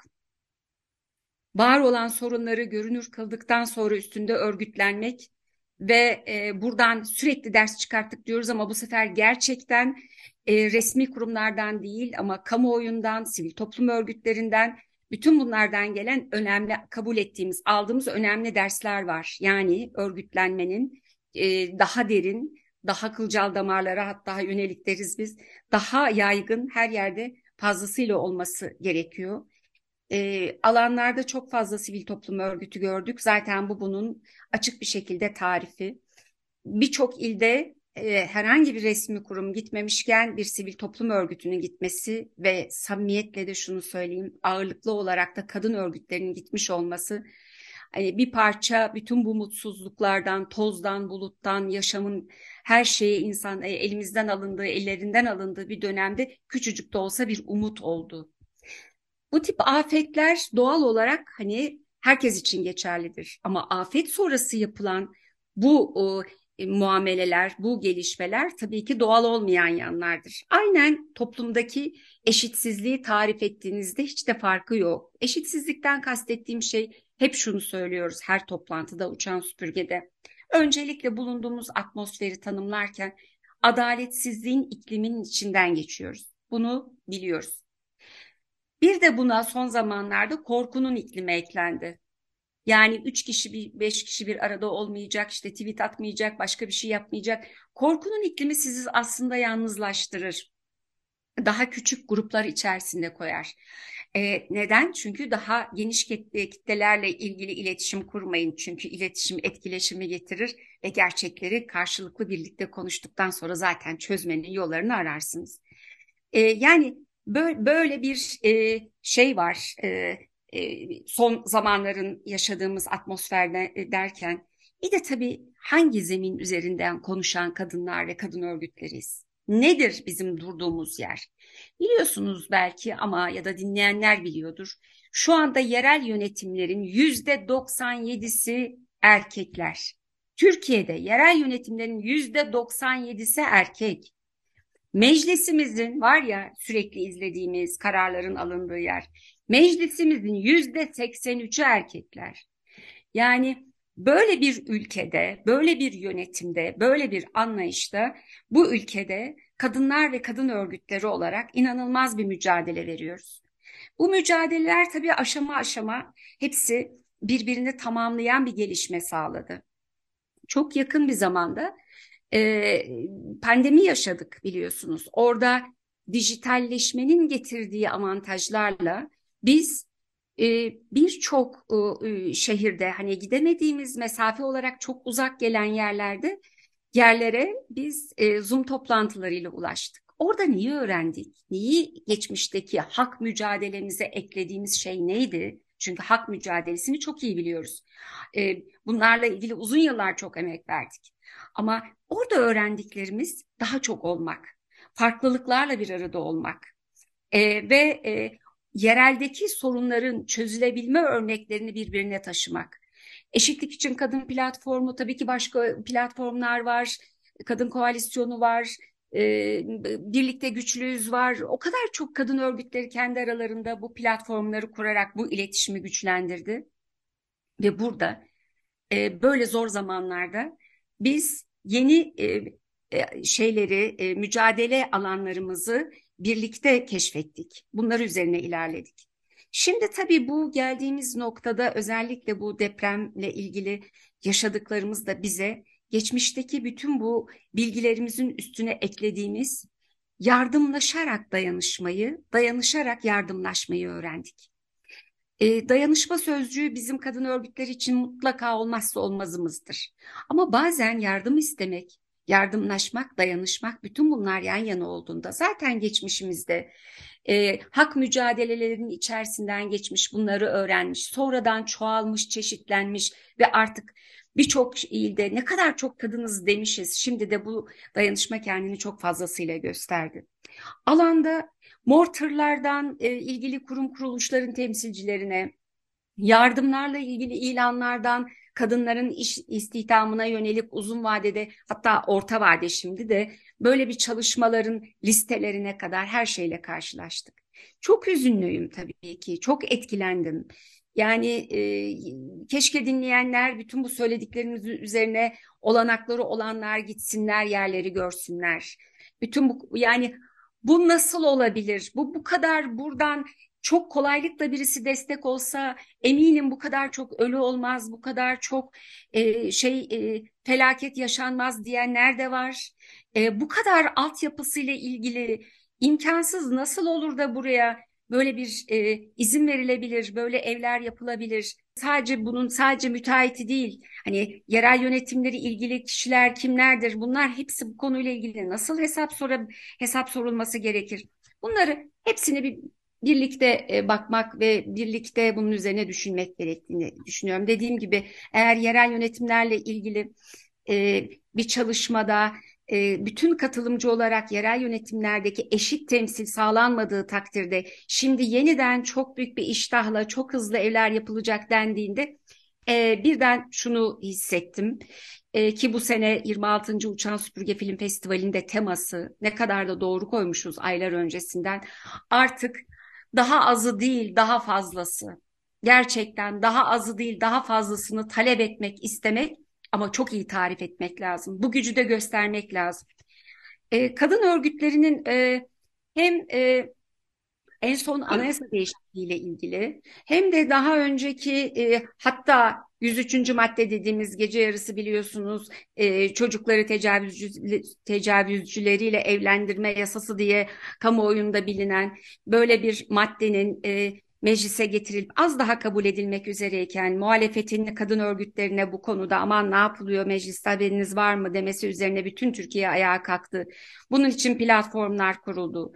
var olan sorunları görünür kıldıktan sonra üstünde örgütlenmek ve e, buradan sürekli ders çıkarttık diyoruz ama bu sefer gerçekten e, resmi kurumlardan değil ama kamuoyundan, sivil toplum örgütlerinden bütün bunlardan gelen önemli kabul ettiğimiz, aldığımız önemli dersler var. Yani örgütlenmenin e, daha derin, daha kılcal damarlara hatta yönelik deriz biz, daha yaygın her yerde fazlasıyla olması gerekiyor. E, alanlarda çok fazla sivil toplum örgütü gördük. Zaten bu bunun açık bir şekilde tarifi. Birçok ilde e, herhangi bir resmi kurum gitmemişken bir sivil toplum örgütünün gitmesi ve samimiyetle de şunu söyleyeyim ağırlıklı olarak da kadın örgütlerinin gitmiş olması hani bir parça bütün bu mutsuzluklardan, tozdan, buluttan, yaşamın her şeyi insan e, elimizden alındığı, ellerinden alındığı bir dönemde küçücük de olsa bir umut oldu. Bu tip afetler doğal olarak hani herkes için geçerlidir. Ama afet sonrası yapılan bu e, muameleler, bu gelişmeler tabii ki doğal olmayan yanlardır. Aynen toplumdaki eşitsizliği tarif ettiğinizde hiç de farkı yok. Eşitsizlikten kastettiğim şey hep şunu söylüyoruz her toplantıda uçan süpürgede. Öncelikle bulunduğumuz atmosferi tanımlarken adaletsizliğin ikliminin içinden geçiyoruz. Bunu biliyoruz. Bir de buna son zamanlarda korkunun iklimi eklendi. Yani üç kişi bir beş kişi bir arada olmayacak işte tweet atmayacak başka bir şey yapmayacak. Korkunun iklimi sizi aslında yalnızlaştırır. Daha küçük gruplar içerisinde koyar. E, neden? Çünkü daha geniş kitlelerle ilgili iletişim kurmayın. Çünkü iletişim etkileşimi getirir ve gerçekleri karşılıklı birlikte konuştuktan sonra zaten çözmenin yollarını ararsınız. E, yani böyle bir e, şey var e, e, son zamanların yaşadığımız atmosferde derken bir de tabii hangi zemin üzerinden konuşan kadınlar ve kadın örgütleriyiz? Nedir bizim durduğumuz yer? Biliyorsunuz belki ama ya da dinleyenler biliyordur. Şu anda yerel yönetimlerin yüzde 97'si erkekler. Türkiye'de yerel yönetimlerin yüzde 97'si erkek. Meclisimizin var ya sürekli izlediğimiz kararların alındığı yer. Meclisimizin yüzde 83'ü erkekler. Yani Böyle bir ülkede, böyle bir yönetimde, böyle bir anlayışta bu ülkede kadınlar ve kadın örgütleri olarak inanılmaz bir mücadele veriyoruz. Bu mücadeleler tabii aşama aşama hepsi birbirini tamamlayan bir gelişme sağladı. Çok yakın bir zamanda e, pandemi yaşadık biliyorsunuz. Orada dijitalleşmenin getirdiği avantajlarla biz e, birçok e, şehirde hani gidemediğimiz mesafe olarak çok uzak gelen yerlerde yerlere biz e, Zoom toplantılarıyla ulaştık. Orada neyi öğrendik? Neyi geçmişteki hak mücadelemize eklediğimiz şey neydi? Çünkü hak mücadelesini çok iyi biliyoruz. bunlarla ilgili uzun yıllar çok emek verdik. Ama orada öğrendiklerimiz daha çok olmak, farklılıklarla bir arada olmak, e, ve e, yereldeki sorunların çözülebilme örneklerini birbirine taşımak. Eşitlik için Kadın Platformu tabii ki başka platformlar var, Kadın Koalisyonu var, e, Birlikte Güçlüyüz var. O kadar çok kadın örgütleri kendi aralarında bu platformları kurarak bu iletişimi güçlendirdi. Ve burada böyle zor zamanlarda biz yeni e, şeyleri, mücadele alanlarımızı birlikte keşfettik. Bunlar üzerine ilerledik. Şimdi tabii bu geldiğimiz noktada özellikle bu depremle ilgili yaşadıklarımız da bize geçmişteki bütün bu bilgilerimizin üstüne eklediğimiz yardımlaşarak dayanışmayı, dayanışarak yardımlaşmayı öğrendik. E, dayanışma sözcüğü bizim kadın örgütleri için mutlaka olmazsa olmazımızdır. Ama bazen yardım istemek, yardımlaşmak, dayanışmak bütün bunlar yan yana olduğunda zaten geçmişimizde e, hak mücadelelerinin içerisinden geçmiş, bunları öğrenmiş, sonradan çoğalmış, çeşitlenmiş ve artık birçok ilde ne kadar çok kadınız demişiz. Şimdi de bu dayanışma kendini çok fazlasıyla gösterdi. Alanda mortarlardan e, ilgili kurum kuruluşların temsilcilerine, yardımlarla ilgili ilanlardan kadınların iş istihdamına yönelik uzun vadede hatta orta vade şimdi de böyle bir çalışmaların listelerine kadar her şeyle karşılaştık. Çok üzünlüyüm tabii ki, çok etkilendim. Yani e, keşke dinleyenler bütün bu söylediklerimiz üzerine olanakları olanlar gitsinler yerleri görsünler. Bütün bu yani bu nasıl olabilir? Bu bu kadar buradan çok kolaylıkla birisi destek olsa eminim bu kadar çok ölü olmaz, bu kadar çok e, şey e, felaket yaşanmaz diyenler de var. E, bu kadar altyapısıyla ilgili imkansız nasıl olur da buraya böyle bir e, izin verilebilir, böyle evler yapılabilir. Sadece bunun sadece müteahhiti değil, hani yerel yönetimleri ilgili kişiler kimlerdir? Bunlar hepsi bu konuyla ilgili nasıl hesap sora, hesap sorulması gerekir? Bunları hepsini bir birlikte e, bakmak ve birlikte bunun üzerine düşünmek gerektiğini düşünüyorum. Dediğim gibi eğer yerel yönetimlerle ilgili e, bir çalışmada e, bütün katılımcı olarak yerel yönetimlerdeki eşit temsil sağlanmadığı takdirde şimdi yeniden çok büyük bir iştahla çok hızlı evler yapılacak dendiğinde birden şunu hissettim ki bu sene 26. Uçan Süpürge Film Festivali'nde teması ne kadar da doğru koymuşuz aylar öncesinden artık daha azı değil daha fazlası. Gerçekten daha azı değil daha fazlasını talep etmek, istemek ama çok iyi tarif etmek lazım. Bu gücü de göstermek lazım. E, kadın örgütlerinin e, hem e, en son anayasa değişikliğiyle ilgili hem de daha önceki e, hatta 103. madde dediğimiz gece yarısı biliyorsunuz e, çocukları tecavüzcü, tecavüzcüleriyle evlendirme yasası diye kamuoyunda bilinen böyle bir maddenin e, meclise getirilip az daha kabul edilmek üzereyken muhalefetin kadın örgütlerine bu konuda aman ne yapılıyor mecliste haberiniz var mı demesi üzerine bütün Türkiye ayağa kalktı. Bunun için platformlar kuruldu.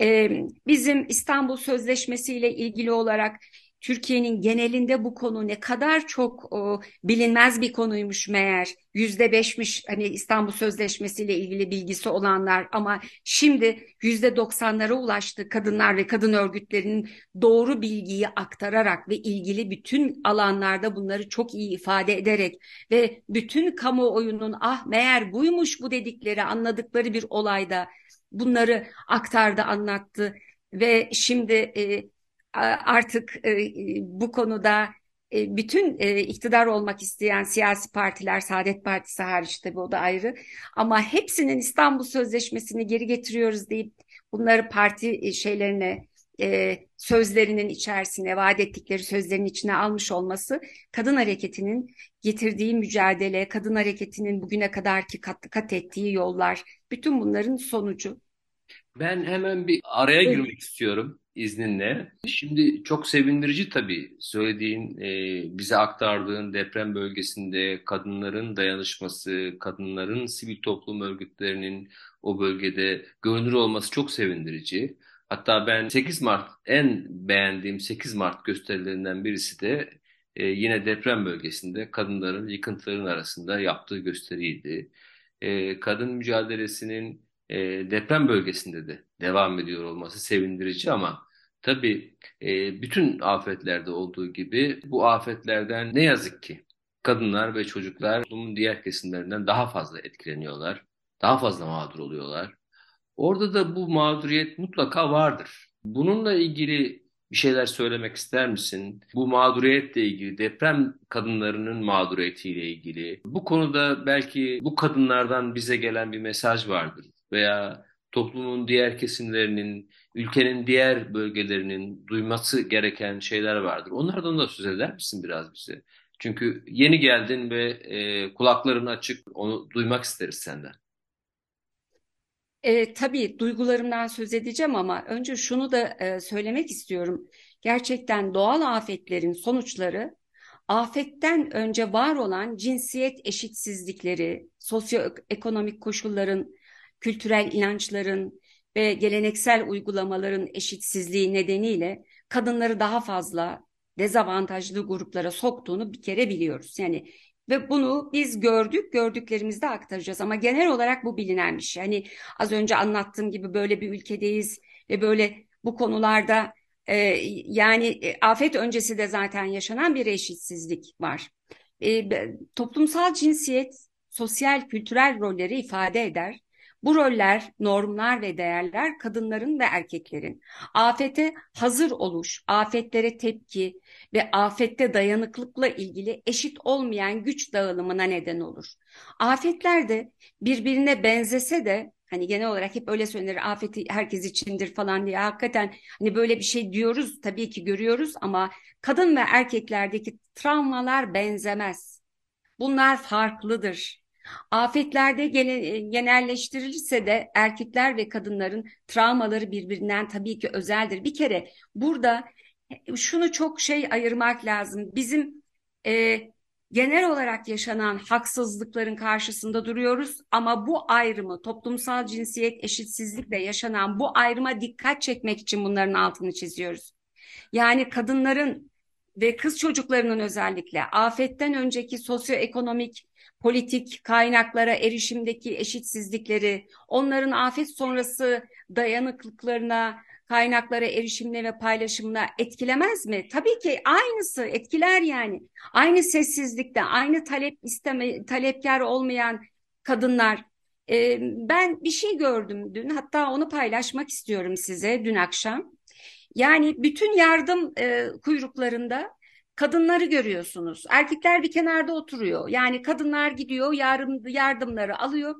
Ee, bizim İstanbul Sözleşmesi ile ilgili olarak Türkiye'nin genelinde bu konu ne kadar çok o, bilinmez bir konuymuş meğer. Yüzde beşmiş hani İstanbul Sözleşmesi ile ilgili bilgisi olanlar ama şimdi yüzde doksanlara ulaştı kadınlar ve kadın örgütlerinin doğru bilgiyi aktararak ve ilgili bütün alanlarda bunları çok iyi ifade ederek ve bütün kamuoyunun ah meğer buymuş bu dedikleri anladıkları bir olayda bunları aktardı anlattı ve şimdi e, artık e, bu konuda e, bütün e, iktidar olmak isteyen siyasi partiler, Saadet Partisi hariç tabii o da ayrı ama hepsinin İstanbul Sözleşmesi'ni geri getiriyoruz deyip bunları parti şeylerine sözlerinin içerisine, vaat ettikleri sözlerin içine almış olması kadın hareketinin getirdiği mücadele, kadın hareketinin bugüne kadarki kat, kat ettiği yollar, bütün bunların sonucu. Ben hemen bir araya girmek istiyorum izninle. Şimdi çok sevindirici tabii söylediğin, e, bize aktardığın deprem bölgesinde kadınların dayanışması, kadınların sivil toplum örgütlerinin o bölgede görünür olması çok sevindirici. Hatta ben 8 Mart en beğendiğim 8 Mart gösterilerinden birisi de e, yine deprem bölgesinde kadınların yıkıntıların arasında yaptığı gösteriydi. E, kadın mücadelesinin e, deprem bölgesinde de devam ediyor olması sevindirici ama tabii e, bütün afetlerde olduğu gibi bu afetlerden ne yazık ki kadınlar ve çocuklar toplumun diğer kesimlerinden daha fazla etkileniyorlar, daha fazla mağdur oluyorlar. Orada da bu mağduriyet mutlaka vardır. Bununla ilgili bir şeyler söylemek ister misin? Bu mağduriyetle ilgili, deprem kadınlarının mağduriyetiyle ilgili. Bu konuda belki bu kadınlardan bize gelen bir mesaj vardır. Veya toplumun diğer kesimlerinin, ülkenin diğer bölgelerinin duyması gereken şeyler vardır. Onlardan da söz eder misin biraz bize? Çünkü yeni geldin ve e, kulakların açık, onu duymak isteriz senden. E, tabii duygularımdan söz edeceğim ama önce şunu da e, söylemek istiyorum. Gerçekten doğal afetlerin sonuçları afetten önce var olan cinsiyet eşitsizlikleri, sosyoekonomik koşulların, kültürel inançların ve geleneksel uygulamaların eşitsizliği nedeniyle kadınları daha fazla dezavantajlı gruplara soktuğunu bir kere biliyoruz. Yani ve bunu biz gördük, gördüklerimizde aktaracağız. Ama genel olarak bu bilinen bir şey. Hani az önce anlattığım gibi böyle bir ülkedeyiz ve böyle bu konularda e, yani e, afet öncesi de zaten yaşanan bir eşitsizlik var. E, toplumsal cinsiyet sosyal kültürel rolleri ifade eder bu roller, normlar ve değerler kadınların ve erkeklerin afete hazır oluş, afetlere tepki ve afette dayanıklıkla ilgili eşit olmayan güç dağılımına neden olur. Afetler de birbirine benzese de hani genel olarak hep öyle söylenir afeti herkes içindir falan diye hakikaten hani böyle bir şey diyoruz tabii ki görüyoruz ama kadın ve erkeklerdeki travmalar benzemez. Bunlar farklıdır. Afetlerde genelleştirilirse de erkekler ve kadınların travmaları birbirinden tabii ki özeldir. Bir kere burada e, şunu çok şey ayırmak lazım. Bizim e, genel olarak yaşanan haksızlıkların karşısında duruyoruz ama bu ayrımı toplumsal cinsiyet eşitsizlikle yaşanan bu ayrıma dikkat çekmek için bunların altını çiziyoruz. Yani kadınların ve kız çocuklarının özellikle afetten önceki sosyoekonomik politik kaynaklara erişimdeki eşitsizlikleri, onların afet sonrası dayanıklıklarına, kaynaklara erişimine ve paylaşımına etkilemez mi? Tabii ki aynısı etkiler yani. Aynı sessizlikte, aynı talep isteme, talepkar olmayan kadınlar. Ee, ben bir şey gördüm dün, hatta onu paylaşmak istiyorum size dün akşam. Yani bütün yardım e, kuyruklarında kadınları görüyorsunuz. Erkekler bir kenarda oturuyor. Yani kadınlar gidiyor yardım, yardımları alıyor.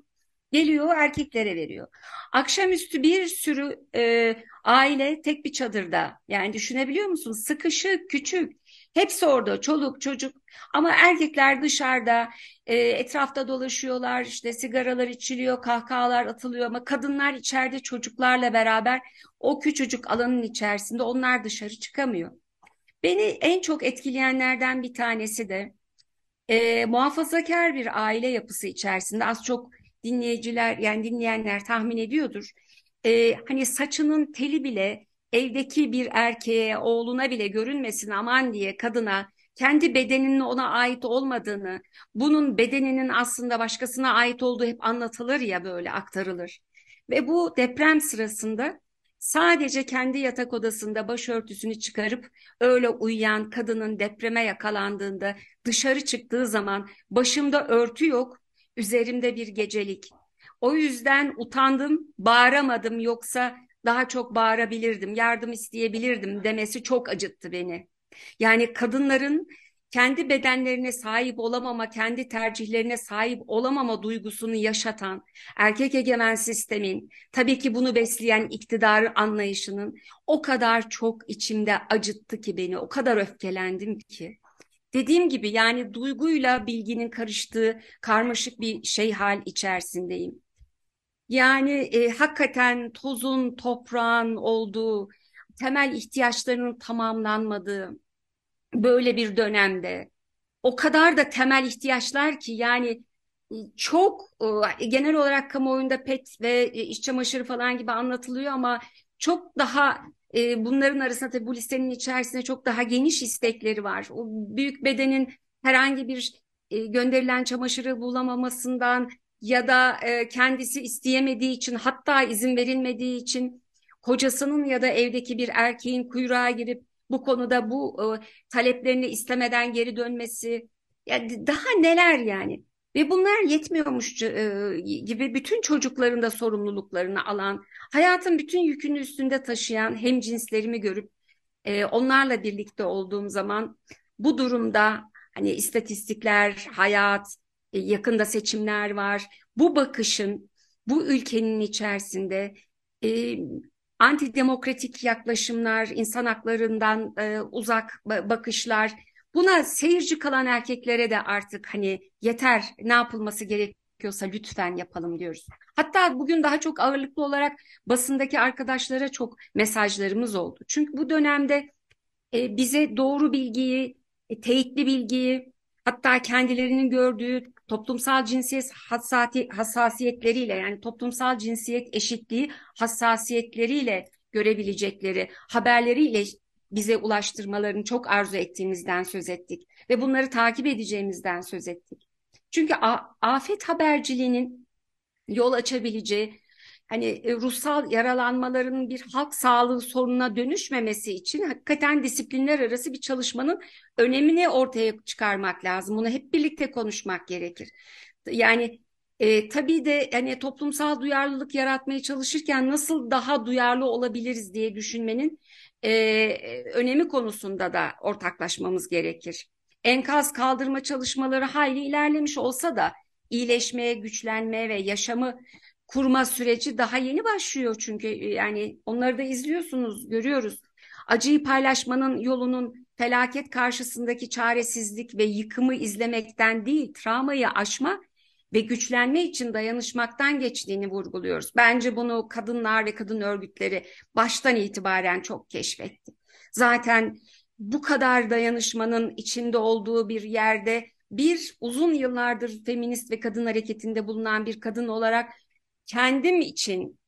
Geliyor erkeklere veriyor. Akşamüstü bir sürü e, aile tek bir çadırda. Yani düşünebiliyor musun? Sıkışık, küçük. Hepsi orada çoluk çocuk ama erkekler dışarıda e, etrafta dolaşıyorlar işte sigaralar içiliyor kahkahalar atılıyor ama kadınlar içeride çocuklarla beraber o küçücük alanın içerisinde onlar dışarı çıkamıyor. Beni en çok etkileyenlerden bir tanesi de e, muhafazakar bir aile yapısı içerisinde az çok dinleyiciler yani dinleyenler tahmin ediyordur. E, hani saçının teli bile evdeki bir erkeğe, oğluna bile görünmesin aman diye kadına kendi bedeninin ona ait olmadığını, bunun bedeninin aslında başkasına ait olduğu hep anlatılır ya böyle aktarılır. Ve bu deprem sırasında sadece kendi yatak odasında başörtüsünü çıkarıp öyle uyuyan kadının depreme yakalandığında dışarı çıktığı zaman başımda örtü yok, üzerimde bir gecelik. O yüzden utandım, bağıramadım yoksa daha çok bağırabilirdim, yardım isteyebilirdim demesi çok acıttı beni. Yani kadınların kendi bedenlerine sahip olamama, kendi tercihlerine sahip olamama duygusunu yaşatan erkek egemen sistemin, tabii ki bunu besleyen iktidar anlayışının o kadar çok içimde acıttı ki beni, o kadar öfkelendim ki. Dediğim gibi yani duyguyla bilginin karıştığı karmaşık bir şey hal içerisindeyim. Yani e, hakikaten tozun, toprağın olduğu, temel ihtiyaçlarının tamamlanmadığı, böyle bir dönemde o kadar da temel ihtiyaçlar ki yani e, çok e, genel olarak kamuoyunda pet ve e, iş çamaşırı falan gibi anlatılıyor ama çok daha bunların arasında tabii bu listenin içerisinde çok daha geniş istekleri var. O büyük bedenin herhangi bir gönderilen çamaşırı bulamamasından ya da kendisi isteyemediği için hatta izin verilmediği için kocasının ya da evdeki bir erkeğin kuyruğa girip bu konuda bu e, taleplerini istemeden geri dönmesi. Yani daha neler yani? Ve bunlar yetmiyormuş e, gibi bütün çocukların da sorumluluklarını alan hayatın bütün yükünü üstünde taşıyan hem cinslerimi görüp e, onlarla birlikte olduğum zaman bu durumda hani istatistikler hayat e, yakında seçimler var. Bu bakışın bu ülkenin içerisinde e, antidemokratik yaklaşımlar, insan haklarından e, uzak bakışlar, buna seyirci kalan erkeklere de artık hani yeter ne yapılması gerekiyorsa lütfen yapalım diyoruz. Hatta bugün daha çok ağırlıklı olarak basındaki arkadaşlara çok mesajlarımız oldu. Çünkü bu dönemde e, bize doğru bilgiyi, e, teyitli bilgiyi, hatta kendilerinin gördüğü toplumsal cinsiyet hassasiyetleriyle yani toplumsal cinsiyet eşitliği hassasiyetleriyle görebilecekleri haberleriyle bize ulaştırmalarını çok arzu ettiğimizden söz ettik ve bunları takip edeceğimizden söz ettik. Çünkü afet haberciliğinin yol açabileceği hani e, ruhsal yaralanmaların bir halk sağlığı sorununa dönüşmemesi için hakikaten disiplinler arası bir çalışmanın önemini ortaya çıkarmak lazım. Bunu hep birlikte konuşmak gerekir. Yani e, tabii de hani toplumsal duyarlılık yaratmaya çalışırken nasıl daha duyarlı olabiliriz diye düşünmenin e, önemi konusunda da ortaklaşmamız gerekir. Enkaz kaldırma çalışmaları hayli ilerlemiş olsa da iyileşmeye, güçlenmeye ve yaşamı kurma süreci daha yeni başlıyor çünkü yani onları da izliyorsunuz, görüyoruz. Acıyı paylaşmanın yolunun felaket karşısındaki çaresizlik ve yıkımı izlemekten değil, travmayı aşma ve güçlenme için dayanışmaktan geçtiğini vurguluyoruz. Bence bunu kadınlar ve kadın örgütleri baştan itibaren çok keşfetti. Zaten bu kadar dayanışmanın içinde olduğu bir yerde bir uzun yıllardır feminist ve kadın hareketinde bulunan bir kadın olarak kendim için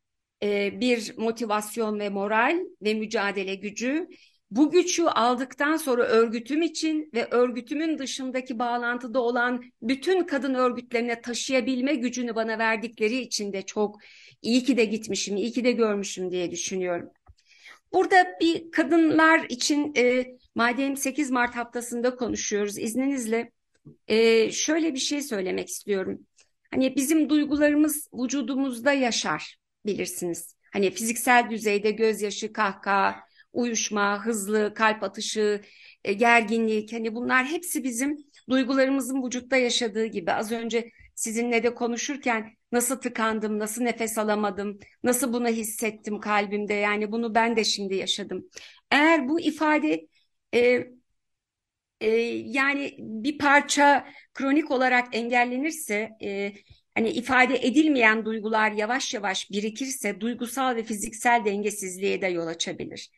e, bir motivasyon ve moral ve mücadele gücü. Bu gücü aldıktan sonra örgütüm için ve örgütümün dışındaki bağlantıda olan bütün kadın örgütlerine taşıyabilme gücünü bana verdikleri için de çok iyi ki de gitmişim, iyi ki de görmüşüm diye düşünüyorum. Burada bir kadınlar için e, madem 8 Mart haftasında konuşuyoruz izninizle e, şöyle bir şey söylemek istiyorum. Hani bizim duygularımız vücudumuzda yaşar bilirsiniz. Hani fiziksel düzeyde gözyaşı, kahkaha, uyuşma, hızlı kalp atışı, e, gerginlik hani bunlar hepsi bizim duygularımızın vücutta yaşadığı gibi. Az önce sizinle de konuşurken nasıl tıkandım, nasıl nefes alamadım, nasıl bunu hissettim kalbimde yani bunu ben de şimdi yaşadım. Eğer bu ifade e, e, yani bir parça kronik olarak engellenirse e, hani ifade edilmeyen duygular yavaş yavaş birikirse duygusal ve fiziksel dengesizliğe de yol açabilir.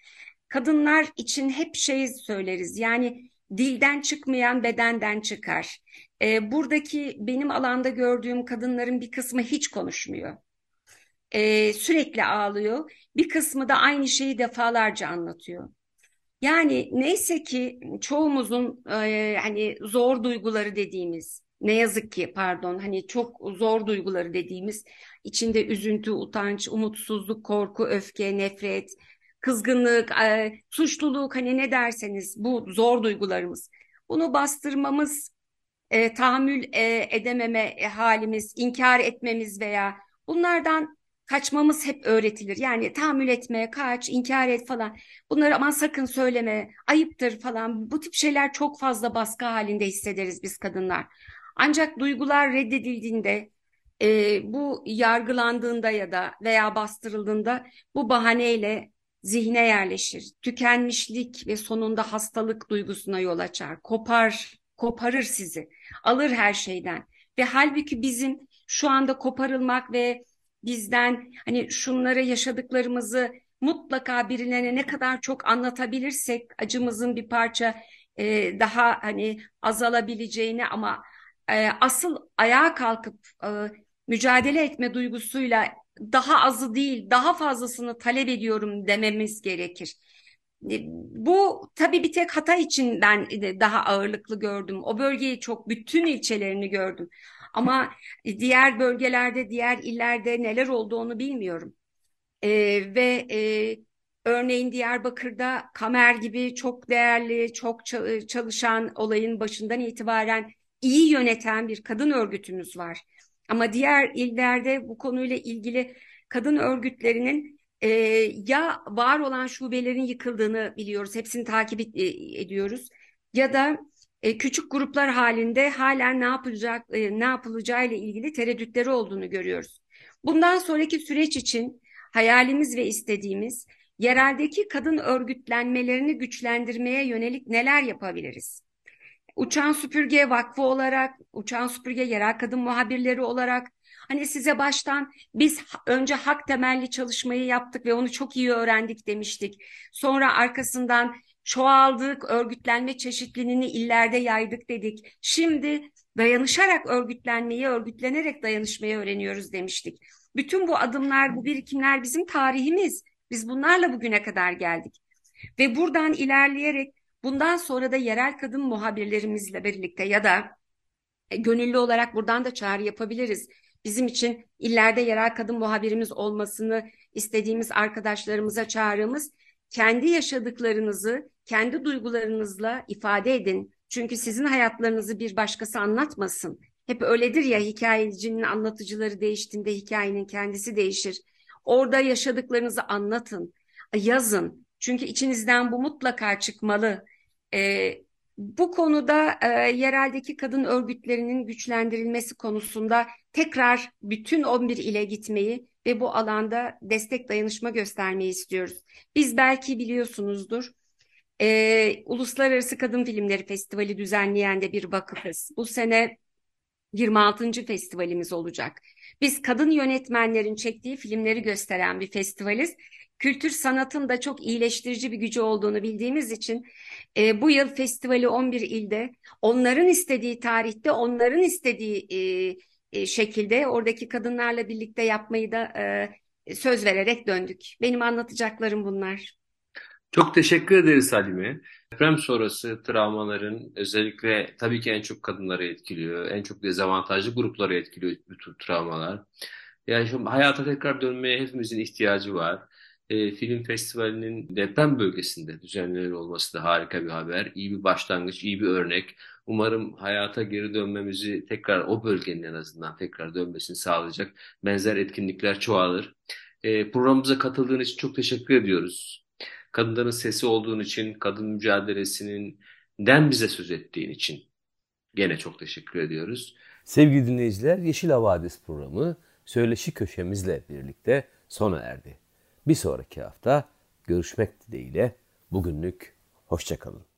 Kadınlar için hep şey söyleriz yani dilden çıkmayan bedenden çıkar. E, buradaki benim alanda gördüğüm kadınların bir kısmı hiç konuşmuyor. E, sürekli ağlıyor. Bir kısmı da aynı şeyi defalarca anlatıyor. Yani neyse ki çoğumuzun e, hani zor duyguları dediğimiz ne yazık ki pardon hani çok zor duyguları dediğimiz içinde üzüntü, utanç, umutsuzluk, korku, öfke, nefret, kızgınlık, e, suçluluk hani ne derseniz bu zor duygularımız. Bunu bastırmamız, e, tahammül e, edememe halimiz, inkar etmemiz veya bunlardan kaçmamız hep öğretilir. Yani tahammül etme, kaç, inkar et falan. Bunları aman sakın söyleme, ayıptır falan. Bu tip şeyler çok fazla baskı halinde hissederiz biz kadınlar. Ancak duygular reddedildiğinde, e, bu yargılandığında ya da veya bastırıldığında bu bahaneyle zihne yerleşir. Tükenmişlik ve sonunda hastalık duygusuna yol açar. Kopar, koparır sizi. Alır her şeyden. Ve halbuki bizim şu anda koparılmak ve bizden hani şunları yaşadıklarımızı mutlaka birilerine ne kadar çok anlatabilirsek acımızın bir parça e, daha hani azalabileceğini ama e, asıl ayağa kalkıp e, mücadele etme duygusuyla daha azı değil daha fazlasını talep ediyorum dememiz gerekir. bu tabii bir tek Hatay için ben daha ağırlıklı gördüm. O bölgeyi çok bütün ilçelerini gördüm. Ama diğer bölgelerde, diğer illerde neler olduğunu bilmiyorum. E, ve e, örneğin Diyarbakır'da Kamer gibi çok değerli, çok çalışan olayın başından itibaren iyi yöneten bir kadın örgütümüz var. Ama diğer illerde bu konuyla ilgili kadın örgütlerinin e, ya var olan şubelerin yıkıldığını biliyoruz, hepsini takip e, ediyoruz. Ya da e, küçük gruplar halinde halen ne yapılacak, e, ne yapılacağı ile ilgili tereddütleri olduğunu görüyoruz. Bundan sonraki süreç için hayalimiz ve istediğimiz yereldeki kadın örgütlenmelerini güçlendirmeye yönelik neler yapabiliriz? Uçan Süpürge Vakfı olarak, Uçan Süpürge Yerel Kadın Muhabirleri olarak hani size baştan biz önce hak temelli çalışmayı yaptık ve onu çok iyi öğrendik demiştik. Sonra arkasından çoğaldık, örgütlenme çeşitliliğini illerde yaydık dedik. Şimdi dayanışarak örgütlenmeyi, örgütlenerek dayanışmayı öğreniyoruz demiştik. Bütün bu adımlar, bu birikimler bizim tarihimiz. Biz bunlarla bugüne kadar geldik. Ve buradan ilerleyerek bundan sonra da yerel kadın muhabirlerimizle birlikte ya da e, gönüllü olarak buradan da çağrı yapabiliriz. Bizim için illerde yerel kadın muhabirimiz olmasını istediğimiz arkadaşlarımıza çağrımız kendi yaşadıklarınızı kendi duygularınızla ifade edin. Çünkü sizin hayatlarınızı bir başkası anlatmasın. Hep öyledir ya hikayecinin anlatıcıları değiştiğinde hikayenin kendisi değişir. Orada yaşadıklarınızı anlatın, yazın. Çünkü içinizden bu mutlaka çıkmalı. Ee, bu konuda e, yereldeki kadın örgütlerinin güçlendirilmesi konusunda tekrar bütün 11 ile gitmeyi ve bu alanda destek dayanışma göstermeyi istiyoruz. Biz belki biliyorsunuzdur e, Uluslararası Kadın Filmleri Festivali düzenleyen de bir vakıfız. Bu sene 26. festivalimiz olacak. Biz kadın yönetmenlerin çektiği filmleri gösteren bir festivaliz. Kültür sanatın da çok iyileştirici bir gücü olduğunu bildiğimiz için e, bu yıl festivali 11 ilde onların istediği tarihte onların istediği e, e, şekilde oradaki kadınlarla birlikte yapmayı da e, söz vererek döndük. Benim anlatacaklarım bunlar. Çok teşekkür ederiz Halime. Deprem sonrası travmaların özellikle tabii ki en çok kadınları etkiliyor. En çok dezavantajlı grupları etkiliyor bu tür travmalar. Yani şu hayata tekrar dönmeye hepimizin ihtiyacı var. E, film festivalinin deprem bölgesinde düzenlenir olması da harika bir haber. İyi bir başlangıç, iyi bir örnek. Umarım hayata geri dönmemizi tekrar o bölgenin en azından tekrar dönmesini sağlayacak benzer etkinlikler çoğalır. E, programımıza katıldığın için çok teşekkür ediyoruz kadınların sesi olduğun için, kadın mücadelesinin den bize söz ettiğin için gene çok teşekkür ediyoruz. Sevgili dinleyiciler, Yeşil Havadis programı söyleşi köşemizle birlikte sona erdi. Bir sonraki hafta görüşmek dileğiyle bugünlük hoşçakalın.